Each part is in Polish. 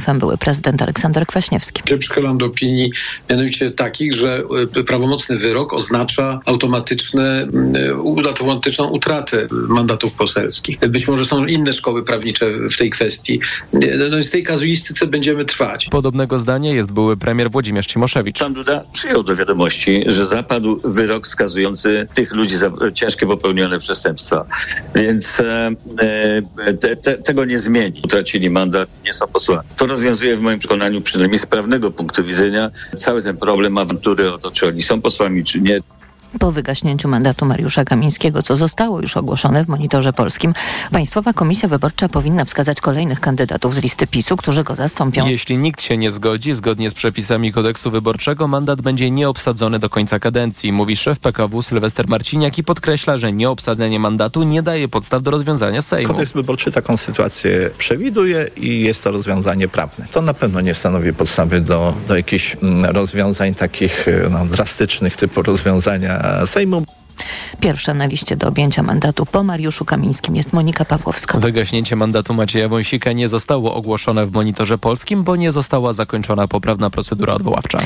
FM były prezydent Aleksander Kwaśniewski. Ja przychylam do opinii mianowicie takich, że y, prawomocny wyrok oznacza automatyczne, y, automatyczną utratę mandatów poselskich. Być może są inne szkoły prawnicze w tej kwestii. No i z tej kazuistyce będziemy trwać. Podobnego zdania jest były premier Włodzimierz Cimoszewicz. Pan Duda przyjął do wiadomości, że zapadł wyrok skazujący tych ludzi za ciężkie popełnione przestępstwa. Więc e, e, te, te, tego nie zmieni. Utracili mandat, nie są posłami. To rozwiązuje w moim przekonaniu, przynajmniej z prawnego punktu widzenia, cały ten problem awantury o to, czy oni są posłami, czy nie. Po wygaśnięciu mandatu Mariusza Kamińskiego, co zostało już ogłoszone w monitorze polskim, Państwowa Komisja Wyborcza powinna wskazać kolejnych kandydatów z listy PiSu, którzy go zastąpią. Jeśli nikt się nie zgodzi, zgodnie z przepisami kodeksu wyborczego, mandat będzie nieobsadzony do końca kadencji, mówi szef PKW Sylwester Marciniak i podkreśla, że nieobsadzenie mandatu nie daje podstaw do rozwiązania Sejmu. Kodeks wyborczy taką sytuację przewiduje i jest to rozwiązanie prawne. To na pewno nie stanowi podstawy do, do jakichś mm, rozwiązań takich no, drastycznych typu rozwiązania Sejmu. Pierwsza na liście do objęcia mandatu po Mariuszu Kamińskim jest Monika Pawłowska. Wygaśnięcie mandatu Macieja Wąsika nie zostało ogłoszone w monitorze polskim, bo nie została zakończona poprawna procedura odwoławcza.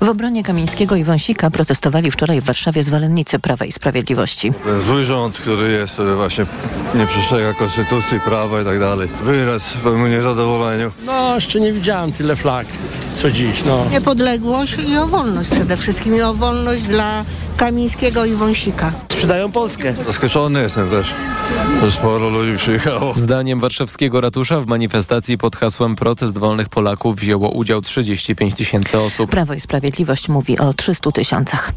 W obronie Kamińskiego i Wąsika protestowali wczoraj w Warszawie zwolennicy Prawa i Sprawiedliwości. Ten zły rząd, który jest, który właśnie nie przestrzega konstytucji, prawa i tak dalej. Wyraz pełnemu niezadowoleniu. No, jeszcze nie widziałem tyle flag, co dziś, no. Niepodległość i o wolność przede wszystkim i o wolność dla Kamińskiego i Wąsika. Sprzedają Polskę. Zaskoczony jestem też, sporo ludzi przyjechało. Zdaniem warszawskiego ratusza w manifestacji pod hasłem Protest Wolnych Polaków wzięło udział 35 tysięcy osób. Prawo i Sprawiedliwość mówi o 300 tysiącach.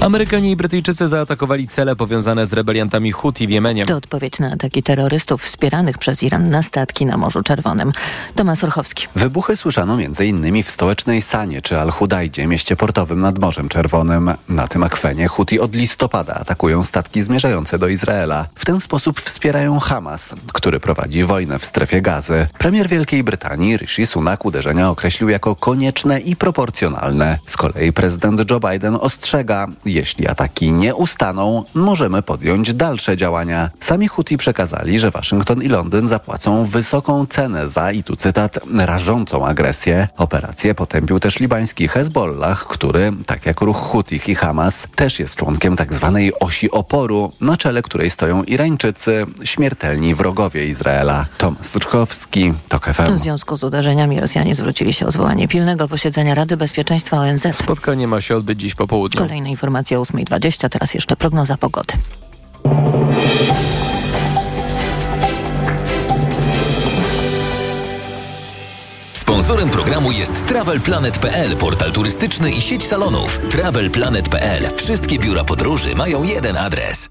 Amerykanie i Brytyjczycy zaatakowali cele powiązane z rebeliantami Huti w Jemenie. To odpowiedź na ataki terrorystów wspieranych przez Iran na statki na Morzu Czerwonym. Tomasz Orchowski. Wybuchy słyszano m.in. w stołecznej Sanie czy Al-Hudajdzie, mieście portowym nad Morzem Czerwonym. Na tym akwenie Huti od listopada atakują statki zmierzające do Izraela. W ten sposób wspierają Hamas, który prowadzi wojnę w strefie gazy. Premier Wielkiej Brytanii Rishi Sunak uderzenia określił jako konieczne i proporcjonalne. Z kolei prezydent Joe Biden ostrzega, jeśli ataki nie ustaną, możemy podjąć dalsze działania. Sami Huti przekazali, że Waszyngton i Londyn zapłacą wysoką cenę za, i tu cytat, rażącą agresję. Operację potępił też libański Hezbollah, który, tak jak ruch Hutich i Hamas, też jest członkiem tzw. Tak osi oporu, na czele której stoją Irańczycy, śmiertelni wrogowie Izraela. Tomasz Czkowski, TOK FM. W związku z uderzeniami Rosjanie zwrócili się o zwołanie pilnego posiedzenia Rady Bezpieczeństwa ONZ. Spotkanie ma się odbyć dziś po południu. Kolejne informacje o 8.20, teraz jeszcze prognoza pogody. Sponsorem programu jest TravelPlanet.pl, portal turystyczny i sieć salonów. TravelPlanet.pl. Wszystkie biura podróży mają jeden adres.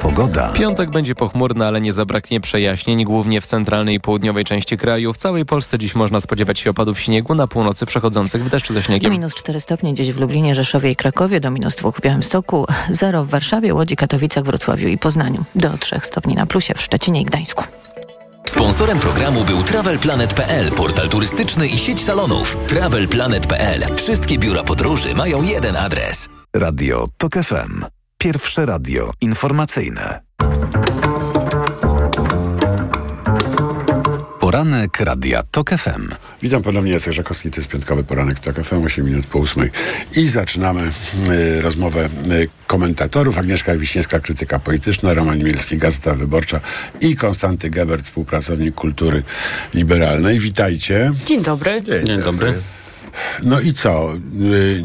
Pogoda. Piątek będzie pochmurny, ale nie zabraknie przejaśnień, głównie w centralnej i południowej części kraju. W całej Polsce dziś można spodziewać się opadów śniegu, na północy przechodzących w deszcz ze śniegiem. Minus 4 stopnie gdzieś w Lublinie, Rzeszowie i Krakowie, do minus 2 w Białymstoku, 0 w Warszawie, Łodzi, Katowicach, Wrocławiu i Poznaniu, do 3 stopni na plusie w Szczecinie i Gdańsku. Sponsorem programu był TravelPlanet.pl, portal turystyczny i sieć salonów. TravelPlanet.pl. Wszystkie biura podróży mają jeden adres. Radio TOK FM. Pierwsze radio informacyjne. Poranek Radia TOK FM. Witam ponownie, Jacek Żakowski, to jest piątkowy poranek TOK FM, 8 minut po 8. I zaczynamy y, rozmowę y, komentatorów. Agnieszka Wiśniewska, krytyka polityczna, Roman Mielski, Gazeta Wyborcza i Konstanty Gebert, współpracownik kultury liberalnej. Witajcie. Dzień dobry. Dzień, Dzień dobry. No i co? Y,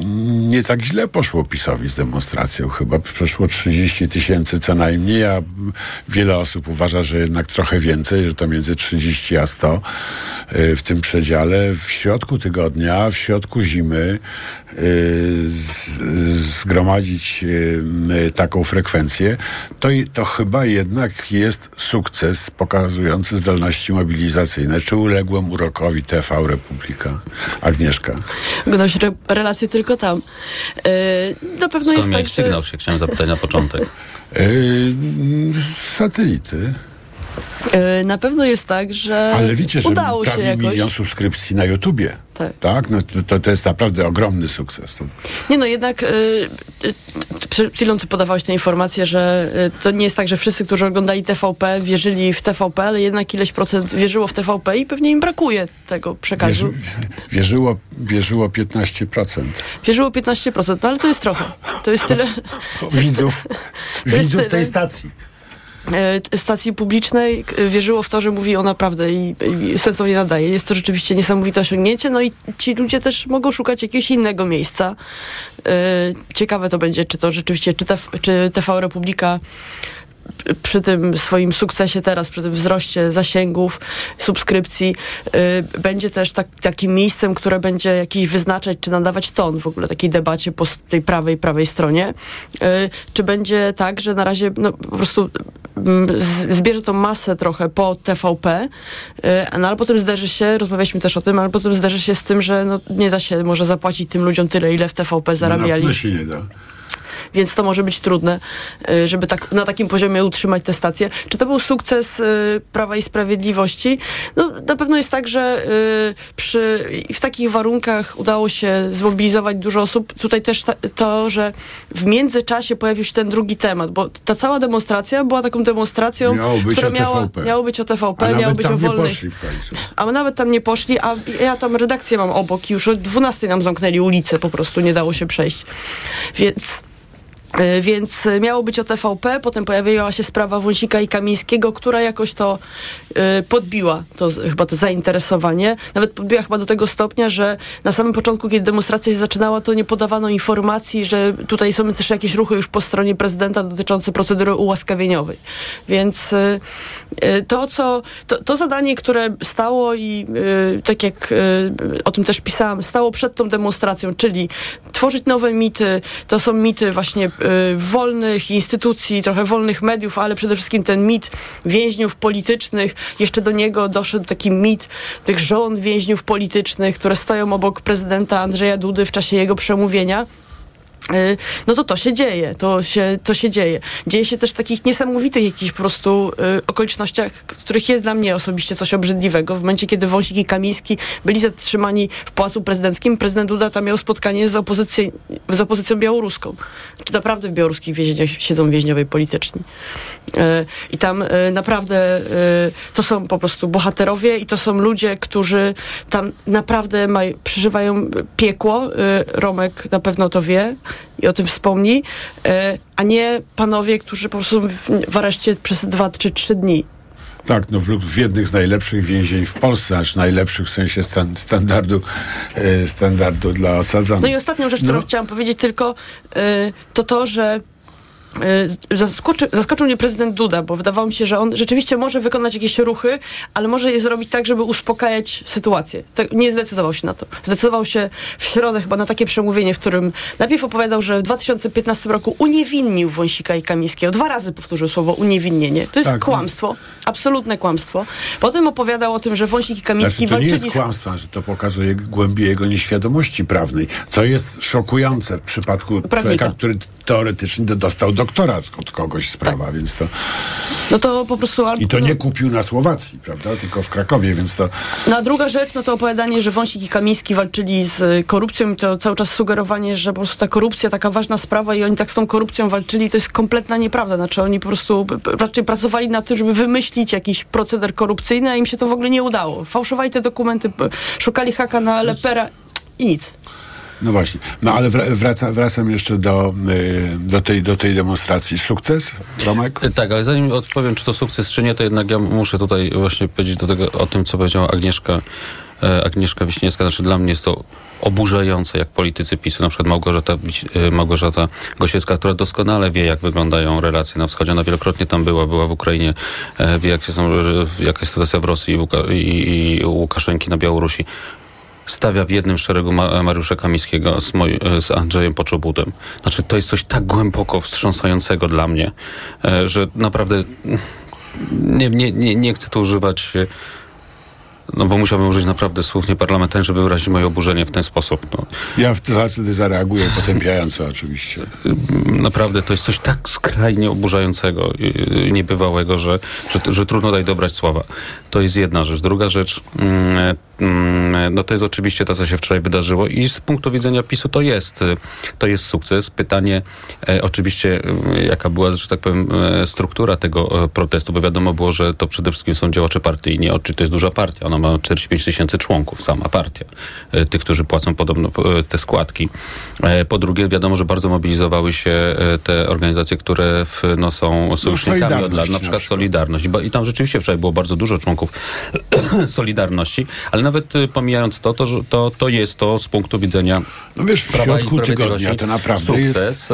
nie tak źle poszło PiSowi z demonstracją. Chyba przeszło 30 tysięcy co najmniej, a wiele osób uważa, że jednak trochę więcej, że to między 30 a 100 y, w tym przedziale. W środku tygodnia, w środku zimy y, zgromadzić taką frekwencję, to, to chyba jednak jest sukces pokazujący zdolności mobilizacyjne. Czy uległem urokowi TV Republika? Agnieszka. Gnoś re relacje tylko tam. Yy, na pewno Skąd jest miałeś tak, sygnał, się chciałem zapytać na początek. Yy, z satelity. E, Na pewno jest tak, że Ale wiecie, że udało się jakoś. milion subskrypcji na YouTubie. Tak. Tak? No, to, to jest naprawdę ogromny sukces. Nie no, jednak y, y, przed chwilą ty podawałeś tę informację, że to nie jest tak, że wszyscy, którzy oglądali TVP, wierzyli w TVP, ale jednak ileś procent wierzyło w TVP i pewnie im brakuje tego przekazu. wierzy, wierzyło, wierzyło 15%. Wierzyło 15%, no ale to jest trochę. To jest tyle Widzów, widzów tej stacji. E, stacji publicznej wierzyło w to, że mówi ona prawdę i, i sensownie nadaje. Jest to rzeczywiście niesamowite osiągnięcie, no i ci ludzie też mogą szukać jakiegoś innego miejsca. E, Ciekawe to będzie, czy to rzeczywiście, czy, czy TV Republika przy tym swoim sukcesie teraz, przy tym wzroście zasięgów, subskrypcji, y, będzie też tak, takim miejscem, które będzie jakiś wyznaczać, czy nadawać ton w ogóle takiej debacie po tej prawej, prawej stronie. Y, czy będzie tak, że na razie no, po prostu mm, zbierze tą masę trochę po TVP, y, no ale potem zderzy się, rozmawialiśmy też o tym, ale potem zderzy się z tym, że no, nie da się może zapłacić tym ludziom tyle, ile w TVP No, na zarabiali się nie da. Więc to może być trudne, y, żeby tak na takim poziomie utrzymać tę stację. Czy to był sukces y, Prawa i Sprawiedliwości? No, na pewno jest tak, że y, przy, w takich warunkach udało się zmobilizować dużo osób. Tutaj też ta, to, że w międzyczasie pojawił się ten drugi temat, bo ta cała demonstracja była taką demonstracją, Miało być która o miała, TVP. miało być o TVP, A miało być o tam nie wolnej... poszli w końcu. A my nawet tam nie poszli, a ja tam redakcję mam obok i już o 12 nam zamknęli ulicę, po prostu nie dało się przejść. Więc. Y, Więc miało być o TVP, potem pojawiła się sprawa Wąsika i Kamińskiego, która jakoś to y, podbiła, to, chyba to zainteresowanie. Nawet podbiła chyba do tego stopnia, że na samym początku, kiedy demonstracja się zaczynała, to nie podawano informacji, że tutaj są też jakieś ruchy już po stronie prezydenta dotyczące procedury ułaskawieniowej. Więc y, to, co, to, to zadanie, które stało i tak jak o tym też pisałam, stało przed tą demonstracją, czyli tworzyć nowe mity, to są mity właśnie wolnych instytucji, trochę wolnych mediów, ale przede wszystkim ten mit więźniów politycznych. Jeszcze do niego doszedł taki mit tych żon więźniów politycznych, które stoją obok prezydenta Andrzeja Dudy w czasie jego przemówienia. Y, No to to się dzieje, to się, to się dzieje. Dzieje się też w takich niesamowitych jakichś po prostu y, okolicznościach, w których jest dla mnie osobiście coś obrzydliwego. W momencie, kiedy Wąsik i Kamiński byli zatrzymani w Pałacu Prezydenckim, prezydent Duda tam miał spotkanie z, opozycji, z opozycją białoruską. Czy naprawdę w białoruskich więzieniach siedzą więźniowie polityczni? Y, I tam y, naprawdę y, to są po prostu bohaterowie i to są ludzie, którzy tam naprawdę maj, przeżywają piekło. Y, Romek na pewno to wie i o tym wspomni, e, a nie panowie, którzy po prostu w, areszcie przez dwa czy trzy dni. Tak, no w, w jednych z najlepszych więzień w Polsce, aż najlepszych w sensie stan, standardu, e, standardu dla osadzonych. No i ostatnią rzecz, którą chciałam powiedzieć tylko, e, to to, że zaskoczy, zaskoczył mnie prezydent Duda, bo wydawało mi się, że on rzeczywiście może wykonać jakieś ruchy, ale może je zrobić tak, żeby uspokajać sytuację. Tak, nie zdecydował się na to. Zdecydował się w środę chyba na takie przemówienie, w którym najpierw opowiadał, że w 2015 roku uniewinnił Wąsika i Kamińskiego. Dwa razy powtórzył słowo uniewinnienie. To jest Tak. kłamstwo. Absolutne kłamstwo. Potem opowiadał o tym, że Wąsik i Kamiński Znaczy, to nie walczyli jest z kłamstwo, że to pokazuje głębię jego nieświadomości prawnej, co jest szokujące w przypadku Prawnika. człowieka, który teoretycznie do- dostał doktorat od kogoś z prawa, więc to... No to po prostu... albo- I to nie kupił na Słowacji, prawda, tylko w Krakowie, więc to... No a druga rzecz, no to opowiadanie, że Wąsik i Kamiński walczyli z y, korupcją i to cały czas sugerowanie, że po prostu ta korupcja, taka ważna sprawa i oni tak z tą korupcją walczyli, to jest kompletna nieprawda. Znaczy oni po prostu raczej pracowali nad tym, żeby wymyślić jakiś proceder korupcyjny, a im się to w ogóle nie udało. Fałszowali te dokumenty, szukali haka na Lepera i nic. No właśnie. No ale wra- wraca, wracam jeszcze do, y, do, tej, do tej demonstracji. Sukces, Romek? Tak, ale zanim odpowiem, czy to sukces, czy nie, to jednak ja muszę tutaj właśnie powiedzieć do tego, o tym, co powiedziała Agnieszka, e, Agnieszka Wiśniewska. Znaczy dla mnie jest to oburzające, jak politycy PiSu, na przykład Małgorzata, Małgorzata Gosiewska, która doskonale wie, jak wyglądają relacje na wschodzie. Ona wielokrotnie tam była, była w Ukrainie, wie, jak się są, jaka jest sytuacja w Rosji i, i, i Łukaszenki na Białorusi stawia w jednym szeregu Ma- Mariusza Kamińskiego z, moj, z Andrzejem Poczobudem. Znaczy, to jest coś tak głęboko wstrząsającego dla mnie, e, że naprawdę nie, nie, nie, nie chcę tu używać e, No bo musiałbym użyć naprawdę słów nieparlamentarnych, żeby wyrazić moje oburzenie w ten sposób. No. Ja wtedy zareaguję potępiająco oczywiście. Naprawdę to jest coś tak skrajnie oburzającego, i niebywałego, że, że, że trudno tutaj dobrać słowa. To jest jedna rzecz. Druga rzecz, mm, mm, no to jest oczywiście to, co się wczoraj wydarzyło i z punktu widzenia PiSu to jest, to jest sukces. Pytanie e, oczywiście, e, jaka była, że tak powiem, e, struktura tego e, protestu, bo wiadomo było, że to przede wszystkim są działacze partyjni, oczywiście to jest duża partia, ona ma 45 tysięcy członków, sama partia, tych, którzy płacą podobno te składki. Po drugie, wiadomo, że bardzo mobilizowały się te organizacje, które w, no, są sojusznikami od lat, na przykład. Solidarność. I tam rzeczywiście wczoraj było bardzo dużo członków Solidarności, ale nawet y, pomijając to, to, to, to jest to z punktu widzenia No wiesz, w środku tygodnia to naprawdę sukces, jest...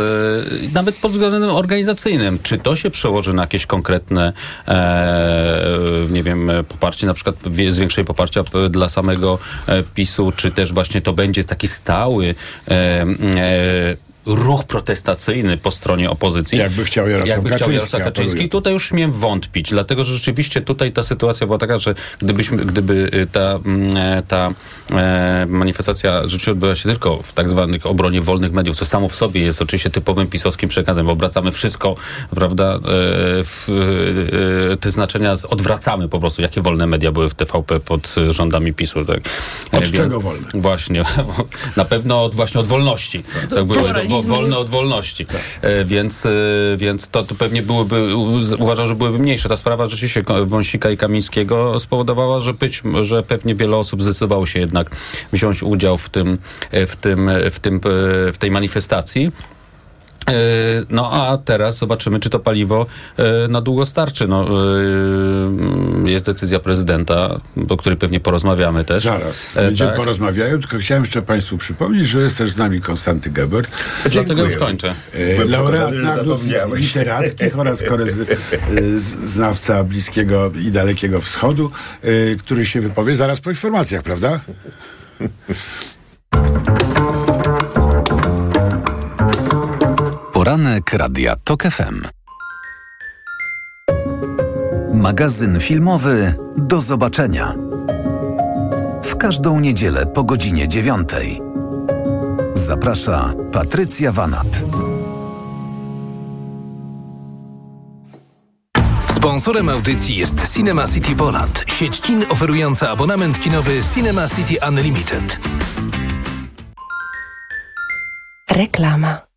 nawet pod względem organizacyjnym. Czy to się przełoży na jakieś konkretne, e, nie wiem, poparcie, na przykład zwiększenie poparcia dla samego e, PiSu, czy też właśnie to będzie taki stały e, e, ruch protestacyjny po stronie opozycji. Jakby chciał Jarosław Jakby chciał Kaczyński, Jarosław Kaczyński, tutaj już śmiem wątpić, dlatego że rzeczywiście tutaj ta sytuacja była taka, że gdybyśmy, gdyby y, ta, mm, e, ta e, manifestacja rzeczywiście odbyła się tylko w tak zwanych obronie wolnych mediów, co samo w sobie jest oczywiście typowym pisowskim przekazem, bo obracamy wszystko, prawda, e, w, e, te znaczenia z- odwracamy po prostu, jakie wolne media były w TVP pod rządami PiSu. Tak. Od E, czego wolne? Właśnie, na pewno od, właśnie od wolności. Tak były, pluralizmu. Wo, wolne od wolności. E, więc, e, więc to, to pewnie byłyby, uważam, że byłyby mniejsze. Ta sprawa rzeczywiście Wąsika i Kamińskiego spowodowała, że, być, że pewnie wiele osób zdecydowało się jednak wziąć udział w tym, e, w tym, w tym, w tej manifestacji. E, No a teraz zobaczymy, czy to paliwo e, na długo starczy. No, e, jest decyzja prezydenta, o której pewnie porozmawiamy też. Zaraz, będziemy tak. porozmawiają, tylko chciałem jeszcze Państwu przypomnieć, że jest też z nami Konstanty Gebert. Dlatego już kończę. Laureat nagród literackich oraz znawca Bliskiego i Dalekiego Wschodu, który się wypowie zaraz po informacjach, prawda? Poranek Radia TOK FM. Magazyn filmowy Do zobaczenia. W każdą niedzielę po godzinie dziewiątej. Zaprasza Patrycja Wanat. Sponsorem audycji jest Cinema City Poland, sieć kin oferująca abonament kinowy Cinema City Unlimited. Reklama.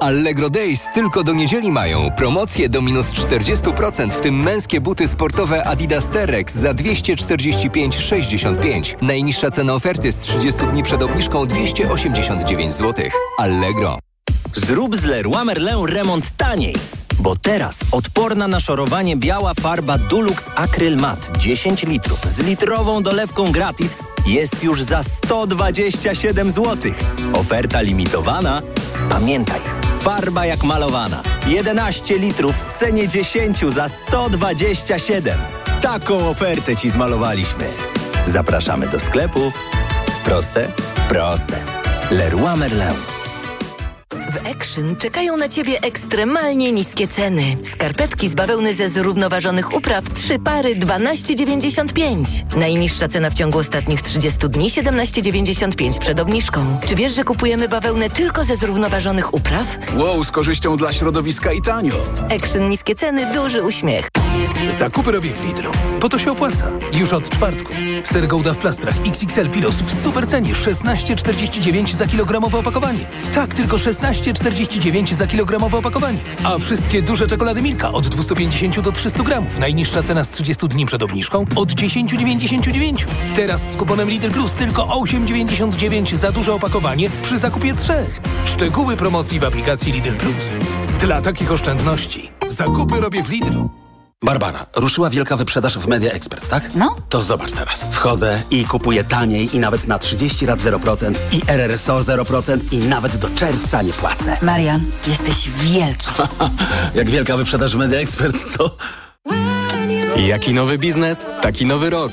Allegro Days tylko do niedzieli mają. Promocje do minus 40%, w tym męskie buty sportowe Adidas T-Rex za 245,65. Najniższa cena oferty z 30 dni przed obniżką 289 zł. Allegro. Zrób z Leroy Merlin remont taniej. Bo teraz odporna na szorowanie biała farba Dulux Acryl Matte 10 litrów z litrową dolewką gratis jest już za 127 zł. Oferta limitowana. Pamiętaj, farba jak malowana. 11 litrów w cenie 10 za 127. Taką ofertę Ci zmalowaliśmy. Zapraszamy do sklepów. Proste? Proste. Leroy Merlin. W Action czekają na Ciebie ekstremalnie niskie ceny. Skarpetki z bawełny ze zrównoważonych upraw 3 pary 12,95. Najniższa cena w ciągu ostatnich 30 dni 17,95 przed obniżką. Czy wiesz, że kupujemy bawełnę tylko ze zrównoważonych upraw? Wow, z korzyścią dla środowiska i tanio. Action niskie ceny, duży uśmiech. Zakupy robię w Lidlu, bo to się opłaca. Już od czwartku. Ser Gouda w plastrach XXL Pilos w super cenie 16,49 za kilogramowe opakowanie. Tak, tylko 16,49 za kilogramowe opakowanie. A wszystkie duże czekolady Milka od 250 do 300 gramów. Najniższa cena z 30 dni przed obniżką od 10,99. Teraz z kuponem Lidl Plus tylko 8,99 za duże opakowanie przy zakupie trzech. Szczegóły promocji w aplikacji Lidl Plus. Dla takich oszczędności zakupy robię w Lidlu. Barbara, ruszyła wielka wyprzedaż w Media Expert, tak? No. To zobacz teraz. Wchodzę i kupuję taniej i nawet na 30 lat 0% i RRSO 0% i nawet do czerwca nie płacę. Marian, jesteś wielki. Jak wielka wyprzedaż w Media Expert, co? Jaki nowy biznes, taki nowy rok.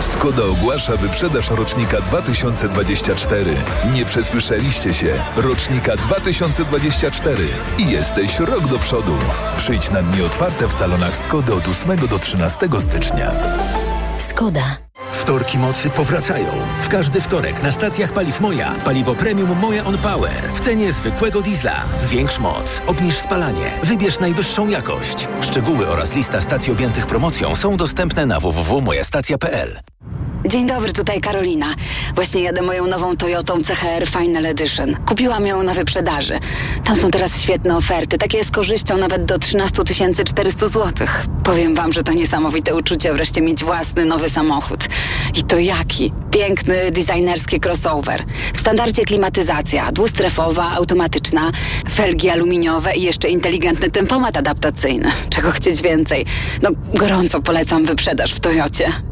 Skoda ogłasza wyprzedaż rocznika 2024. Nie przesłyszeliście się. Rocznika 2024. I jesteś rok do przodu. Przyjdź na dni otwarte w salonach Skody od 8 do 13 stycznia. Skoda. Wtorki mocy powracają. W każdy wtorek na stacjach paliw Moja paliwo premium Moja On Power w cenie zwykłego diesla. Zwiększ moc, obniż spalanie, wybierz najwyższą jakość. Szczegóły oraz lista stacji objętych promocją są dostępne na www.mojastacja.pl. Dzień dobry, tutaj Karolina. Właśnie jadę moją nową Toyotą CHR Final Edition. Kupiłam ją na wyprzedaży. Tam są teraz świetne oferty, takie z korzyścią nawet do 13 400 zł. Powiem wam, że to niesamowite uczucie wreszcie mieć własny nowy samochód. I to jaki? Piękny, designerski crossover. W standardzie klimatyzacja, dwustrefowa, automatyczna, felgi aluminiowe i jeszcze inteligentny tempomat adaptacyjny. Czego chcieć więcej? No, gorąco polecam wyprzedaż w Toyocie.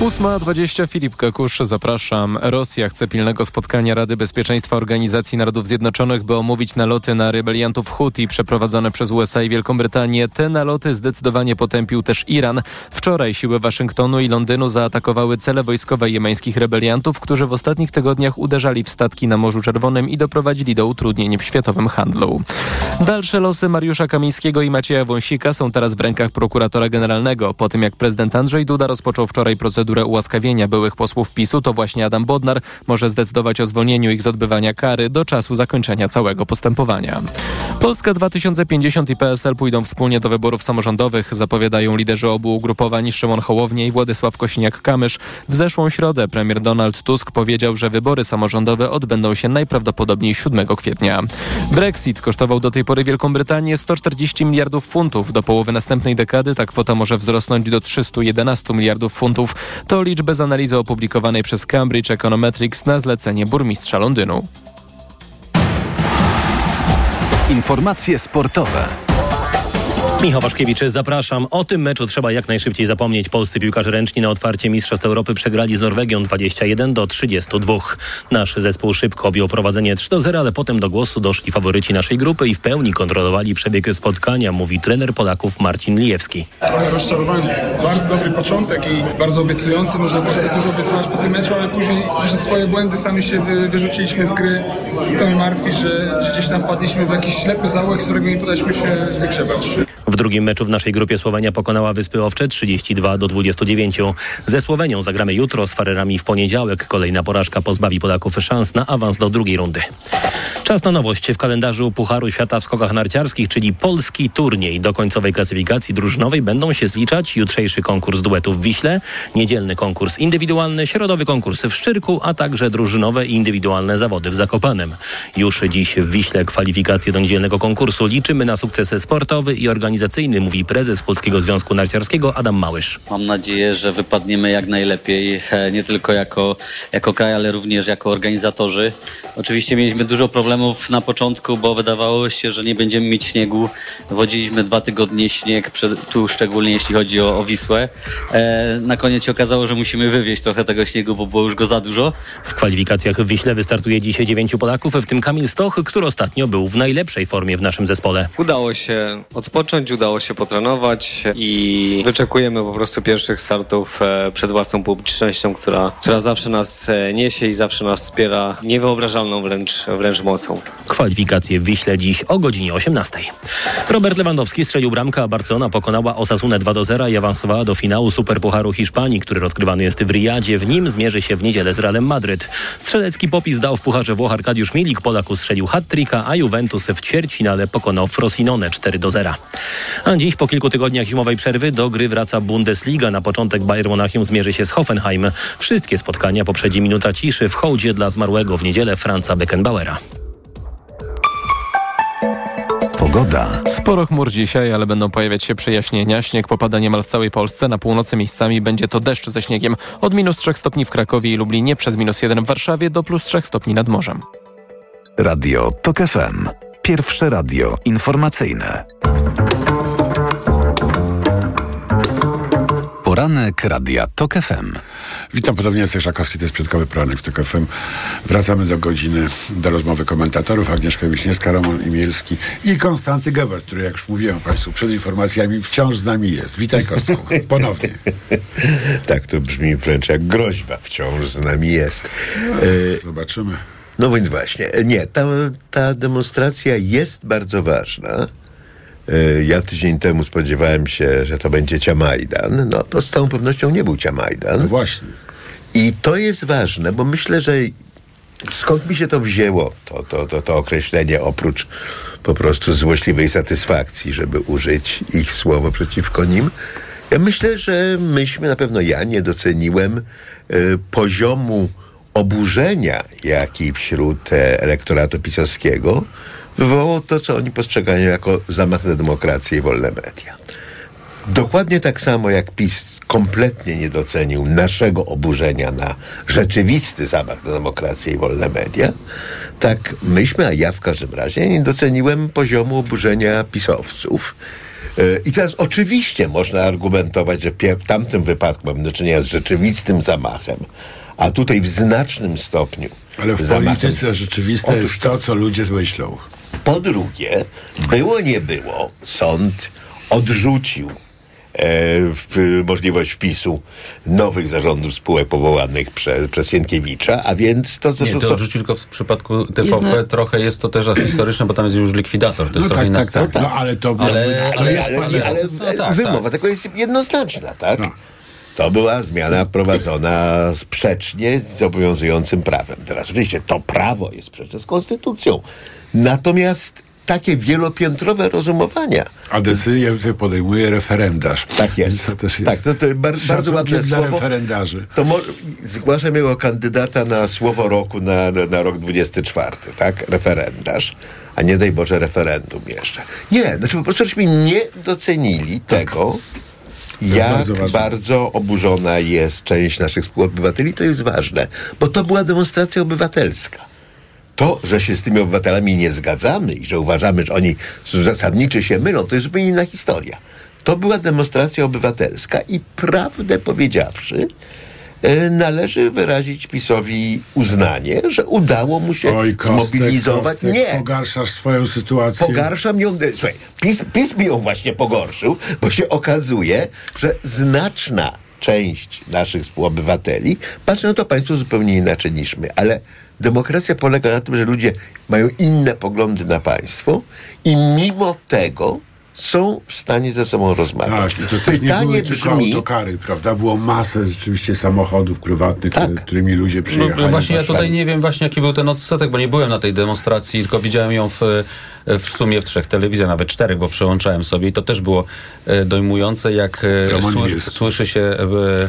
8.20 Filip Kakusz, zapraszam. Rosja chce pilnego spotkania Rady Bezpieczeństwa Organizacji Narodów Zjednoczonych, by omówić naloty na rebeliantów Houthi przeprowadzone przez USA i Wielką Brytanię. Te naloty zdecydowanie potępił też Iran. Wczoraj siły Waszyngtonu i Londynu zaatakowały cele wojskowe jemeńskich rebeliantów, którzy w ostatnich tygodniach uderzali w statki na Morzu Czerwonym i doprowadzili do utrudnień w światowym handlu. Dalsze losy Mariusza Kamińskiego i Macieja Wąsika są teraz w rękach prokuratora generalnego. Po tym jak prezydent Andrzej Duda rozpoczął wczoraj procedurę ułaskawienia byłych posłów PiSu, to właśnie Adam Bodnar może zdecydować o zwolnieniu ich z odbywania kary do czasu zakończenia całego postępowania. Polska 2050 i PSL pójdą wspólnie do wyborów samorządowych, zapowiadają liderzy obu ugrupowań Szymon Hołownie i Władysław Kosiniak-Kamysz. W zeszłą środę premier Donald Tusk powiedział, że wybory samorządowe odbędą się najprawdopodobniej 7 kwietnia. Brexit kosztował do tej pory Wielką Brytanię 140 miliardów funtów. Do połowy następnej dekady ta kwota może wzrosnąć do 311 miliardów funtów. To liczby z analizy opublikowanej przez Cambridge Econometrics na zlecenie burmistrza Londynu. Informacje sportowe. Michał Waszkiewicz, zapraszam. O tym meczu trzeba jak najszybciej zapomnieć. Polscy piłkarze ręczni na otwarcie Mistrzostw Europy przegrali z Norwegią 21 do 32. Nasz zespół szybko objął prowadzenie 3 do 0, ale potem do głosu doszli faworyci naszej grupy i w pełni kontrolowali przebieg spotkania, mówi trener Polaków Marcin Lijewski. Trochę rozczarowanie. Bardzo dobry początek i bardzo obiecujący. Można było sobie dużo obiecywać po tym meczu, ale później przez swoje błędy sami się wy, wyrzuciliśmy z gry. To mnie martwi, że, że gdzieś tam wpadliśmy w jakiś ślepy zaułek, z którego nie podaliśmy się wygrzebać. W drugim meczu w naszej grupie Słowenia pokonała Wyspy Owcze 32 do 29. Ze Słowenią zagramy jutro, z Farerami w poniedziałek. Kolejna porażka pozbawi Polaków szans na awans do drugiej rundy. Czas na nowość w kalendarzu Pucharu Świata w skokach narciarskich, czyli polski turniej. Do końcowej klasyfikacji drużynowej będą się zliczać jutrzejszy konkurs duetów w Wiśle, niedzielny konkurs indywidualny, środowy konkurs w Szczyrku, a także drużynowe i indywidualne zawody w Zakopanem. Już dziś w Wiśle kwalifikacje do niedzielnego konkursu. Liczymy na sukces sportowy i organizacyjny, mówi prezes Polskiego Związku Narciarskiego Adam Małysz. Mam nadzieję, że wypadniemy jak najlepiej, e, nie tylko jako, jako kraj, ale również jako organizatorzy. Oczywiście mieliśmy dużo problemów na początku, bo wydawało się, że nie będziemy mieć śniegu. Wodziliśmy dwa tygodnie śnieg, tu szczególnie jeśli chodzi o, o Wisłę. E, na koniec się okazało, że musimy wywieźć trochę tego śniegu, bo było już go za dużo. W kwalifikacjach w Wiśle wystartuje dzisiaj dziewięciu Polaków, w tym Kamil Stoch, który ostatnio był w najlepszej formie w naszym zespole. Udało się odpocząć odpocząć, udało się potrenować i wyczekujemy po prostu pierwszych startów e, przed własną publicznością, która, która zawsze nas e, niesie i zawsze nas wspiera niewyobrażalną wręcz, wręcz mocą. Kwalifikacje w Wiśle dziś o godzinie 18. Robert Lewandowski strzelił bramkę, a Barcelona pokonała Osasunę 2 do 0 i awansowała do finału Superpucharu Hiszpanii, który rozgrywany jest w Riyadzie. W nim zmierzy się w niedzielę z Realem Madryt. Strzelecki popis dał w Pucharze Włoch Arkadiusz Milik. Polaku strzelił hat-tricka, a Juventus w ćwierćfinale pokonał Frosinone 4 do 0. A dziś po kilku tygodniach zimowej przerwy do gry wraca Bundesliga. Na początek Bayern Monachium zmierzy się z Hoffenheim. Wszystkie spotkania poprzedzi minuta ciszy w hołdzie dla zmarłego w niedzielę Franza Beckenbauera. Pogoda. Sporo chmur dzisiaj, ale będą pojawiać się przejaśnienia. Śnieg popada niemal w całej Polsce. Na północy miejscami będzie to deszcz ze śniegiem. Od minus 3 stopni w Krakowie i Lublinie, przez minus 1 w Warszawie do plus 3 stopni nad morzem. Radio TOK FM. Pierwsze radio informacyjne. Poranek Radia TOK FM. Witam ponownie, Jacek Szakowski, to jest Piątkowy Poranek w TOK FM. Wracamy do godziny, do rozmowy komentatorów. Agnieszka Wiśniewska, Roman Imielski i Konstanty Gebert, który, jak już mówiłem Państwu przed informacjami, wciąż z nami jest. Witaj Kostku, ponownie. tak, to brzmi wręcz jak groźba, wciąż z nami jest. E, Zobaczymy. No więc właśnie, nie, ta, ta demonstracja jest bardzo ważna. Ja tydzień temu spodziewałem się, że to będzie Ciamajdan. No to z całą pewnością nie był Ciamajdan. No właśnie. I to jest ważne, bo myślę, że skąd mi się to wzięło, to, to, to, to określenie, oprócz po prostu złośliwej satysfakcji, żeby użyć ich słowo przeciwko nim. Ja myślę, że myśmy, na pewno ja nie doceniłem y, poziomu oburzenia, jaki wśród e, elektoratu pisowskiego wywołało to, co oni postrzegają jako zamach na demokrację i wolne media. Dokładnie tak samo jak PiS kompletnie nie docenił naszego oburzenia na rzeczywisty zamach na demokrację i wolne media, tak myśmy, a ja w każdym razie, nie doceniłem poziomu oburzenia pisowców. E, I teraz oczywiście można argumentować, że w tamtym wypadku mamy do czynienia z rzeczywistym zamachem, a tutaj w znacznym stopniu. Ale w zamachem... polityce rzeczywiste Otóż jest to, co ludzie myślą. Po drugie, było nie było, sąd odrzucił e, możliwość wpisu nowych zarządów spółek powołanych przez, przez Sienkiewicza, a więc to, co... Nie, to, to odrzucił tylko w przypadku TVP Jedna... trochę jest to też historyczne, bo tam jest już likwidator, to jest no trochę tak, tak, tak, no, ale to... Ale, ale, ale, ale, ale no, tak, wymowa tak. tego jest jednoznaczna, tak? No. To była zmiana wprowadzona sprzecznie z obowiązującym prawem. Teraz oczywiście to prawo jest sprzeczne z konstytucją. Natomiast takie wielopiętrowe rozumowania. A decyzję podejmuje referendarz. Tak jest. To też jest tak, to, to bardzo, bardzo ładne dla słowo. referendarzy. To mo- zgłaszam jego kandydata na słowo roku na, na, na rok 24, tak? Referendarz. A nie daj Boże referendum jeszcze. Nie, znaczy po prostu żeśmy nie docenili tak. tego, jak bardzo, bardzo, oburzona jest część naszych współobywateli, to jest ważne, bo to była demonstracja obywatelska. To, że się z tymi obywatelami nie zgadzamy i że uważamy, że oni zasadniczy się mylą, to jest zupełnie inna historia. To była demonstracja obywatelska i prawdę powiedziawszy, należy wyrazić PiSowi uznanie, że udało mu się Oj, Kostek, zmobilizować. Kostek, nie. Pogarszasz swoją sytuację. Pogarszam ją. Słuchaj, PiS, PiS mi ją właśnie pogorszył, bo się okazuje, że znaczna część naszych współobywateli patrzy na to państwo zupełnie inaczej niż my. Ale demokracja polega na tym, że ludzie mają inne poglądy na państwo i mimo tego są w stanie ze sobą rozmawiać. Tak, i to też Pytanie nie były brzmi... autokary, prawda? Było masę rzeczywiście samochodów prywatnych, tak. którymi ludzie przyjechali. No, właśnie ja tutaj nie wiem właśnie jaki był ten odsetek, bo nie byłem na tej demonstracji, tylko widziałem ją w, w sumie w trzech telewizjach, nawet czterech, bo przełączałem sobie i to też było e, dojmujące, jak e, sły, słyszy się e, e,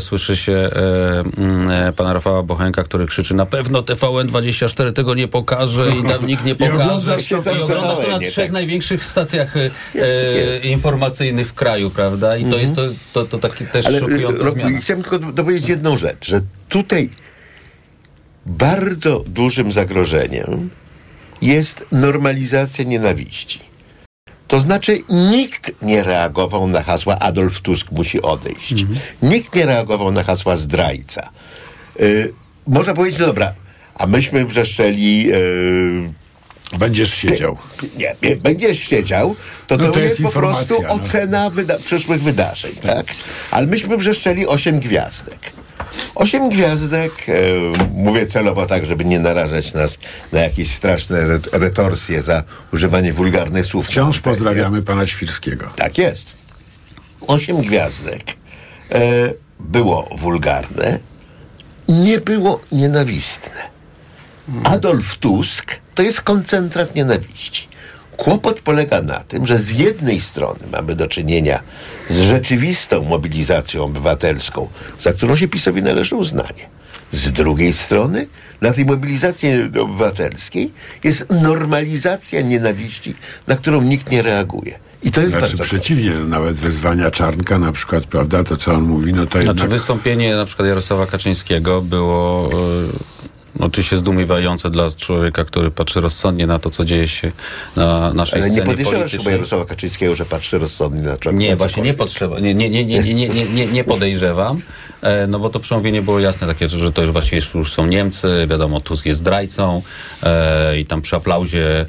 słyszy się e, mm, e, pana Rafała Bochenka, który krzyczy na pewno TVN24 tego nie pokaże i tam nikt nie pokaże. I oglądasz, I oglądasz to na trzech tak. największych stacjach e, informacyjnych w kraju, prawda? I to jest to, to, to taki też Ale, szokująca zmiana. Chciałem tylko dopowiedzieć jedną rzecz, że tutaj bardzo dużym zagrożeniem jest normalizacja nienawiści. To znaczy, nikt nie reagował na hasła Adolf Tusk musi odejść. Mhm. Nikt nie reagował na hasła zdrajca. Yy, można powiedzieć, dobra, a myśmy wrzeszczeli yy, Będziesz siedział. Nie, nie będziesz siedział, to No to, to jest, jest po prostu no. ocena wyda- przyszłych wydarzeń, tak? Ale myśmy wrzeszczeli osiem gwiazdek. Osiem gwiazdek, e, mówię celowo tak, żeby nie narażać nas na jakieś straszne re- retorsje za używanie wulgarnych słów. Wciąż pozdrawiamy pana Świrskiego. Tak jest. Osiem gwiazdek e, było wulgarne, nie było nienawistne. Adolf Tusk to jest koncentrat nienawiści. Kłopot polega na tym, że z jednej strony mamy do czynienia z rzeczywistą mobilizacją obywatelską, za którą się PiSowi należy uznanie. Z drugiej strony, na tej mobilizacji obywatelskiej jest normalizacja nienawiści, na którą nikt nie reaguje. I to jest Znaczy bardzo przeciwnie, nawet wezwania Czarnka na przykład, prawda, to co on mówi, no to Znaczy jednak... wystąpienie na przykład Jarosława Kaczyńskiego było e, no, oczywiście zdumiewające dla człowieka, który patrzy rozsądnie na to, co dzieje się na naszej Ale scenie nie podniesiemy chyba Jarosława Kaczyńskiego, że patrzy rozsądnie na człowieka. Nie, właśnie nie potrzeba, nie, nie, nie, nie, nie, nie, nie podejrzewam, e, no bo to przemówienie było jasne takie, że to już właściwie już są Niemcy, wiadomo, Tusk jest zdrajcą e, i tam przy aplauzie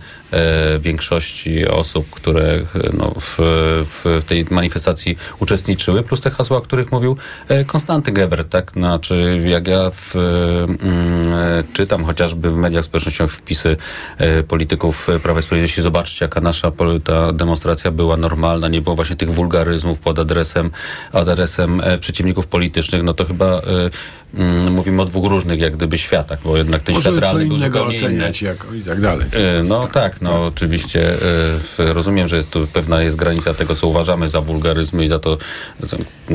większości osób, które e, no, w, w, tej manifestacji uczestniczyły, plus te hasła, o których mówił e, Konstanty Gebert, tak? Znaczy, jak ja w, mm, e, czytam chociażby w mediach społecznościowych wpisy e, polityków Prawa i Sprawiedliwości, zobaczcie, jaka nasza ta demonstracja była normalna, nie było właśnie tych wulgaryzmów pod adresem, adresem e, przeciwników politycznych, no to chyba e, mm, mówimy o dwóch różnych jak gdyby światach, bo jednak ten Może świat realny był zupełnie inny. oceniać jako i tak dalej. E, No tak, no oczywiście w- rozumiem, że jest tu pewna jest granica tego, co uważamy za wulgaryzmy i za to,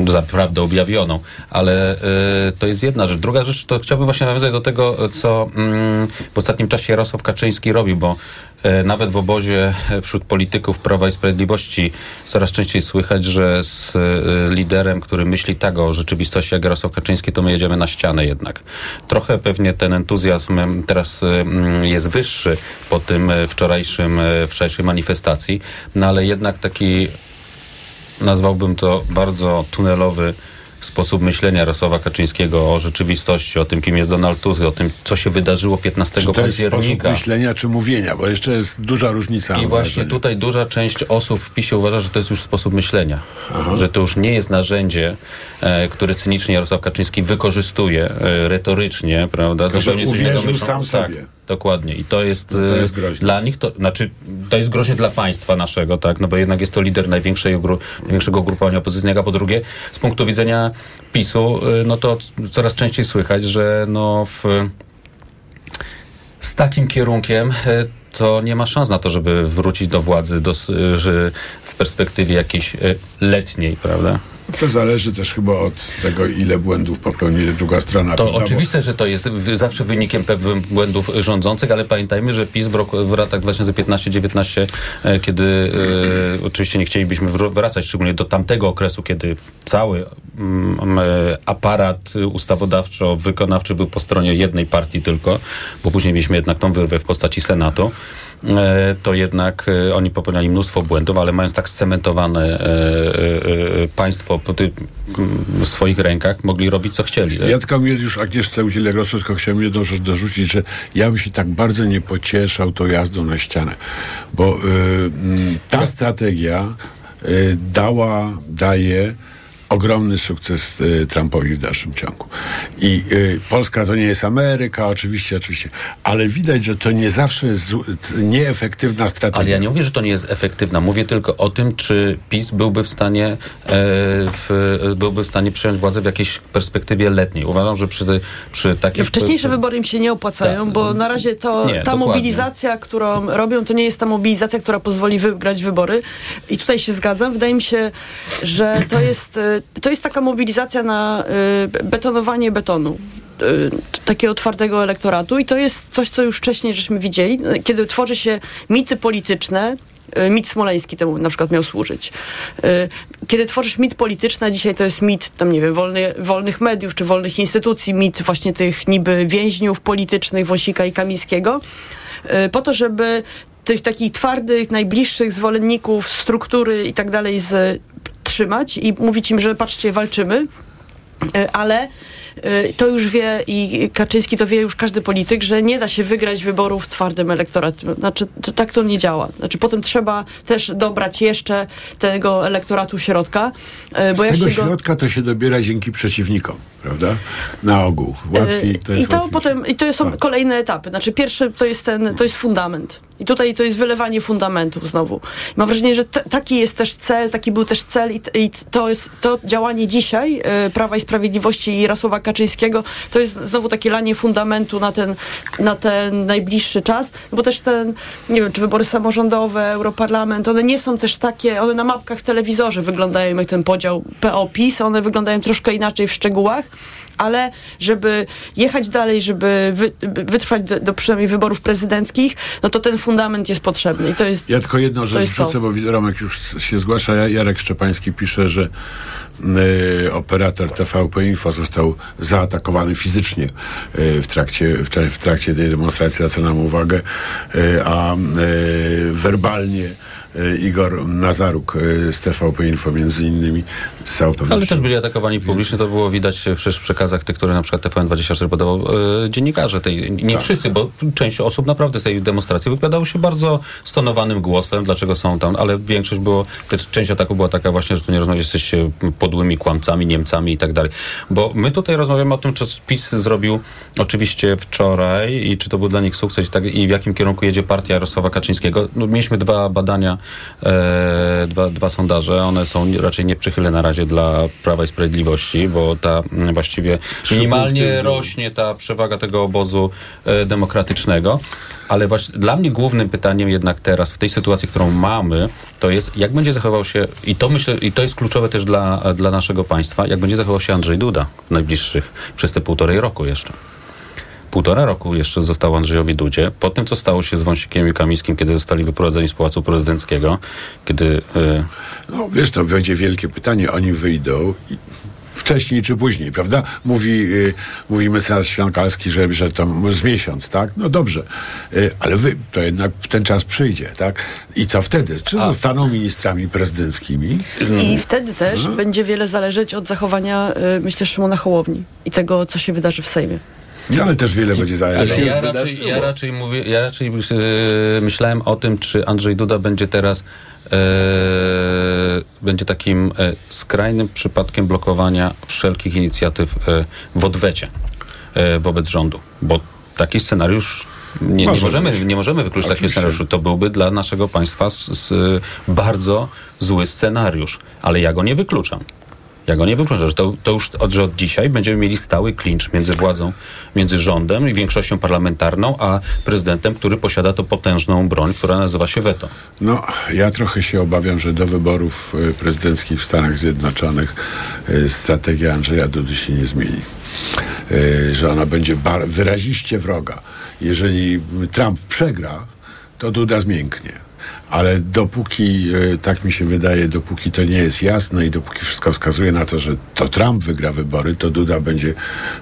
za, prawdę objawioną, ale e, to jest jedna rzecz. Druga rzecz, to chciałbym właśnie nawiązać do tego, co mm, w ostatnim czasie Jarosław Kaczyński robi, bo nawet w obozie e, wśród polityków Prawa i Sprawiedliwości coraz częściej słychać, że z e, liderem, który myśli tak o rzeczywistości jak Jarosław Kaczyński, to my jedziemy na ścianę jednak. Trochę pewnie ten entuzjazm teraz jest wyższy po tym e, wczorajszym, e, wczorajszej manifestacji, no ale jednak taki nazwałbym to bardzo tunelowy sposób myślenia Jarosława Kaczyńskiego o rzeczywistości, o tym, kim jest Donald Tusk, o tym, co się wydarzyło 15 Czy to jest sposób października. myślenia, czy mówienia, bo jeszcze jest duża różnica. I właśnie wrażenie. tutaj duża część osób w PiSie uważa, że to jest już sposób myślenia. Że to już nie jest narzędzie, e, które cynicznie Jarosław Kaczyński wykorzystuje e, retorycznie, prawda? Że uwierzył sam tak, sobie. Dokładnie. I to jest, No to e, jest groźne. dla nich, to znaczy to jest groźne dla państwa naszego, tak? No bo jednak jest to lider największej, ugru- największego ugrupowania opozycyjnego, a po drugie z punktu widzenia PiSu, e, no to coraz częściej słychać, że no w z takim kierunkiem e, to nie ma szans na to, żeby wrócić do władzy do, w perspektywie jakiejś letniej, prawda? To zależy też chyba od tego, ile błędów popełnili druga strona. To prawda? Bo- oczywiste, że to jest zawsze wynikiem pewnych błędów rządzących, ale pamiętajmy, że PiS w, roku, w latach 2015-19, e, kiedy e, oczywiście nie chcielibyśmy wr- wracać, szczególnie do tamtego okresu, kiedy cały mm, e, aparat ustawodawczo-wykonawczy był po stronie jednej partii tylko, bo później mieliśmy jednak tą wyrwę w postaci Senatu. E, To jednak e, oni popełniali mnóstwo błędów, ale mając tak scementowane e, państwo w swoich rękach, mogli robić co chcieli. Ja tylko mieli już Agnieszce udzielę głosu, tylko chciałem jedną rzecz dorzucić, że ja bym się tak bardzo nie pocieszał tą jazdą na ścianę, bo y, mm, ta strategia y, dała, daje ogromny sukces y, Trumpowi w dalszym ciągu. I y, Polska to nie jest Ameryka, oczywiście, oczywiście, ale widać, że to nie zawsze jest nieefektywna strategia. Ale ja nie mówię, że to nie jest efektywna. Mówię tylko o tym, czy PiS byłby w stanie, e, w, byłby w stanie przejąć władzę w jakiejś perspektywie letniej. Uważam, że przy, przy takiej... Wcześniejsze wybory im się nie opłacają, bo na razie to Nie, ta dokładnie. mobilizacja, którą robią, to nie jest ta mobilizacja, która pozwoli wygrać wybory. I tutaj się zgadzam. Wydaje mi się, że to jest, y, to jest taka mobilizacja na y, betonowanie betonu. y, takiego twardego elektoratu i to jest coś, co już wcześniej żeśmy widzieli, y, kiedy tworzy się mity polityczne, mit smoleński temu na przykład miał służyć. Kiedy tworzysz mit polityczny, dzisiaj to jest mit, tam nie wiem, wolny, wolnych mediów czy wolnych instytucji, mit właśnie tych niby więźniów politycznych Wąsika i Kamińskiego, po to, żeby tych takich twardych, najbliższych zwolenników struktury i tak dalej z, trzymać i mówić im, że patrzcie, walczymy, E, ale e, to już wie i Kaczyński to wie już każdy polityk, że nie da się wygrać wyborów twardym elektoratem. Znaczy, to, tak to nie działa. Znaczy, potem trzeba też dobrać jeszcze tego elektoratu środka. e, Bo Z tego go, środka to się dobiera dzięki przeciwnikom, prawda? Na ogół. Łatwiej to E, I jest to łatwiej. potem, i to są kolejne etapy. Znaczy pierwszy to jest ten, to jest fundament. I tutaj to jest wylewanie fundamentów znowu. I mam wrażenie, że t- taki jest też cel, taki był też cel i, t- i to jest to działanie dzisiaj e, Prawa i Sprawiedliwości i Jarosława Kaczyńskiego, to jest znowu takie lanie fundamentu na ten, na ten najbliższy czas, no bo też ten, nie wiem, czy wybory samorządowe, Europarlament, one nie są też takie, one na mapkach w telewizorze wyglądają jak ten podział PO-PiS, one wyglądają troszkę inaczej w szczegółach, ale żeby jechać dalej, żeby wy, wytrwać do, do przynajmniej wyborów prezydenckich, no to ten fundament jest potrzebny i to jest Ja tylko jedną rzecz wrzucę, bo Romek już się zgłasza. Ja- Jarek Szczepański pisze, że y, operator TVP Info został zaatakowany fizycznie y, w, trakcie, w, w trakcie tej demonstracji, na co nam uwagę, y, a y, werbalnie Igor Nazaruk y, z TVP Info między innymi z całą Ale też byli atakowani publicznie, to było widać przecież w przekazach tych, które na przykład TVN24 podawał e, dziennikarze tej. Nie Tak. wszyscy, bo część osób naprawdę z tej demonstracji wypowiadało się bardzo stonowanym głosem, dlaczego są tam, ale większość było, część ataku była taka właśnie, że tu nie rozmawiacie, jesteście podłymi kłamcami, Niemcami i tak dalej. Bo my tutaj rozmawiamy o tym, co PiS zrobił oczywiście wczoraj i czy to był dla nich sukces i, tak, i w jakim kierunku jedzie partia Jarosława Kaczyńskiego. No, mieliśmy dwa badania, e, dwa, dwa sondaże, one są raczej nieprzychylne na razie dla Prawa i Sprawiedliwości, bo ta mm, właściwie minimalnie rośnie ta przewaga tego obozu e, demokratycznego. Ale właśnie dla mnie głównym pytaniem jednak teraz, w tej sytuacji, którą mamy, to jest, jak będzie zachował się, i to myślę, i to jest kluczowe też dla, dla naszego państwa, jak będzie zachował się Andrzej Duda w najbliższych, przez te półtorej roku jeszcze. Półtora roku jeszcze został Andrzejowi Dudzie. Po tym, co stało się z Wąsikiem i Kamińskim, kiedy zostali wyprowadzeni z Pałacu Prezydenckiego, kiedy... e, No wiesz, to będzie wielkie pytanie. Oni wyjdą i wcześniej czy później, prawda? Mówi, y, mówi mecenas Świąkalski, że, że to z miesiąc, tak? No dobrze, y, ale wy, to jednak ten czas przyjdzie, tak? I co wtedy? Czy zostaną ministrami prezydenckimi? I wtedy też będzie wiele zależeć od zachowania, y, myślę, Szymona Hołowni i tego, co się wydarzy w Sejmie. No, ale też wiele będzie. Ale ja raczej, ja raczej mówię, ja raczej e, myślałem o tym, czy Andrzej Duda będzie teraz e, będzie takim e, skrajnym przypadkiem blokowania wszelkich inicjatyw w odwecie wobec rządu, bo taki scenariusz nie, nie, Może możemy, nie możemy wykluczyć takiego scenariuszu. To byłby dla naszego państwa s, s, bardzo zły scenariusz, ale ja go nie wykluczam. Ja go nie wykluczam, że to, to już od, że od dzisiaj będziemy mieli stały klincz między władzą, między rządem i większością parlamentarną, a prezydentem, który posiada to potężną broń, która nazywa się weto. No, ja trochę się obawiam, że do wyborów y, prezydenckich w Stanach Zjednoczonych y, strategia Andrzeja Dudy się nie zmieni. Y, Że ona będzie wyraziście wroga. Jeżeli Trump przegra, to Duda zmięknie. Ale dopóki, y, tak mi się wydaje, dopóki to nie jest jasne i dopóki wszystko wskazuje na to, że to Trump wygra wybory, to Duda będzie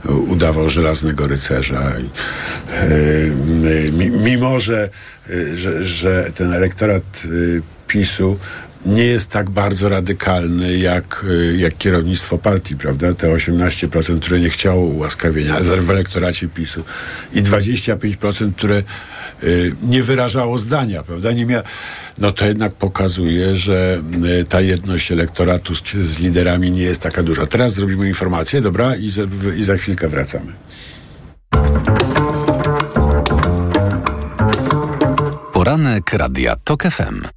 y, udawał żelaznego rycerza. Mi- mimo, że, że, że ten elektorat PiSu nie jest tak bardzo radykalny jak, y, jak kierownictwo partii, prawda? Te 18%, które nie chciało ułaskawienia w elektoracie PiSu i 25%, które y, nie wyrażało zdania, prawda? Nie mia... No to jednak pokazuje, że y, ta jedność elektoratu z, z liderami nie jest taka duża. Teraz zrobimy informację, dobra? I za, I za chwilkę wracamy. Poranek Radia TOK FM.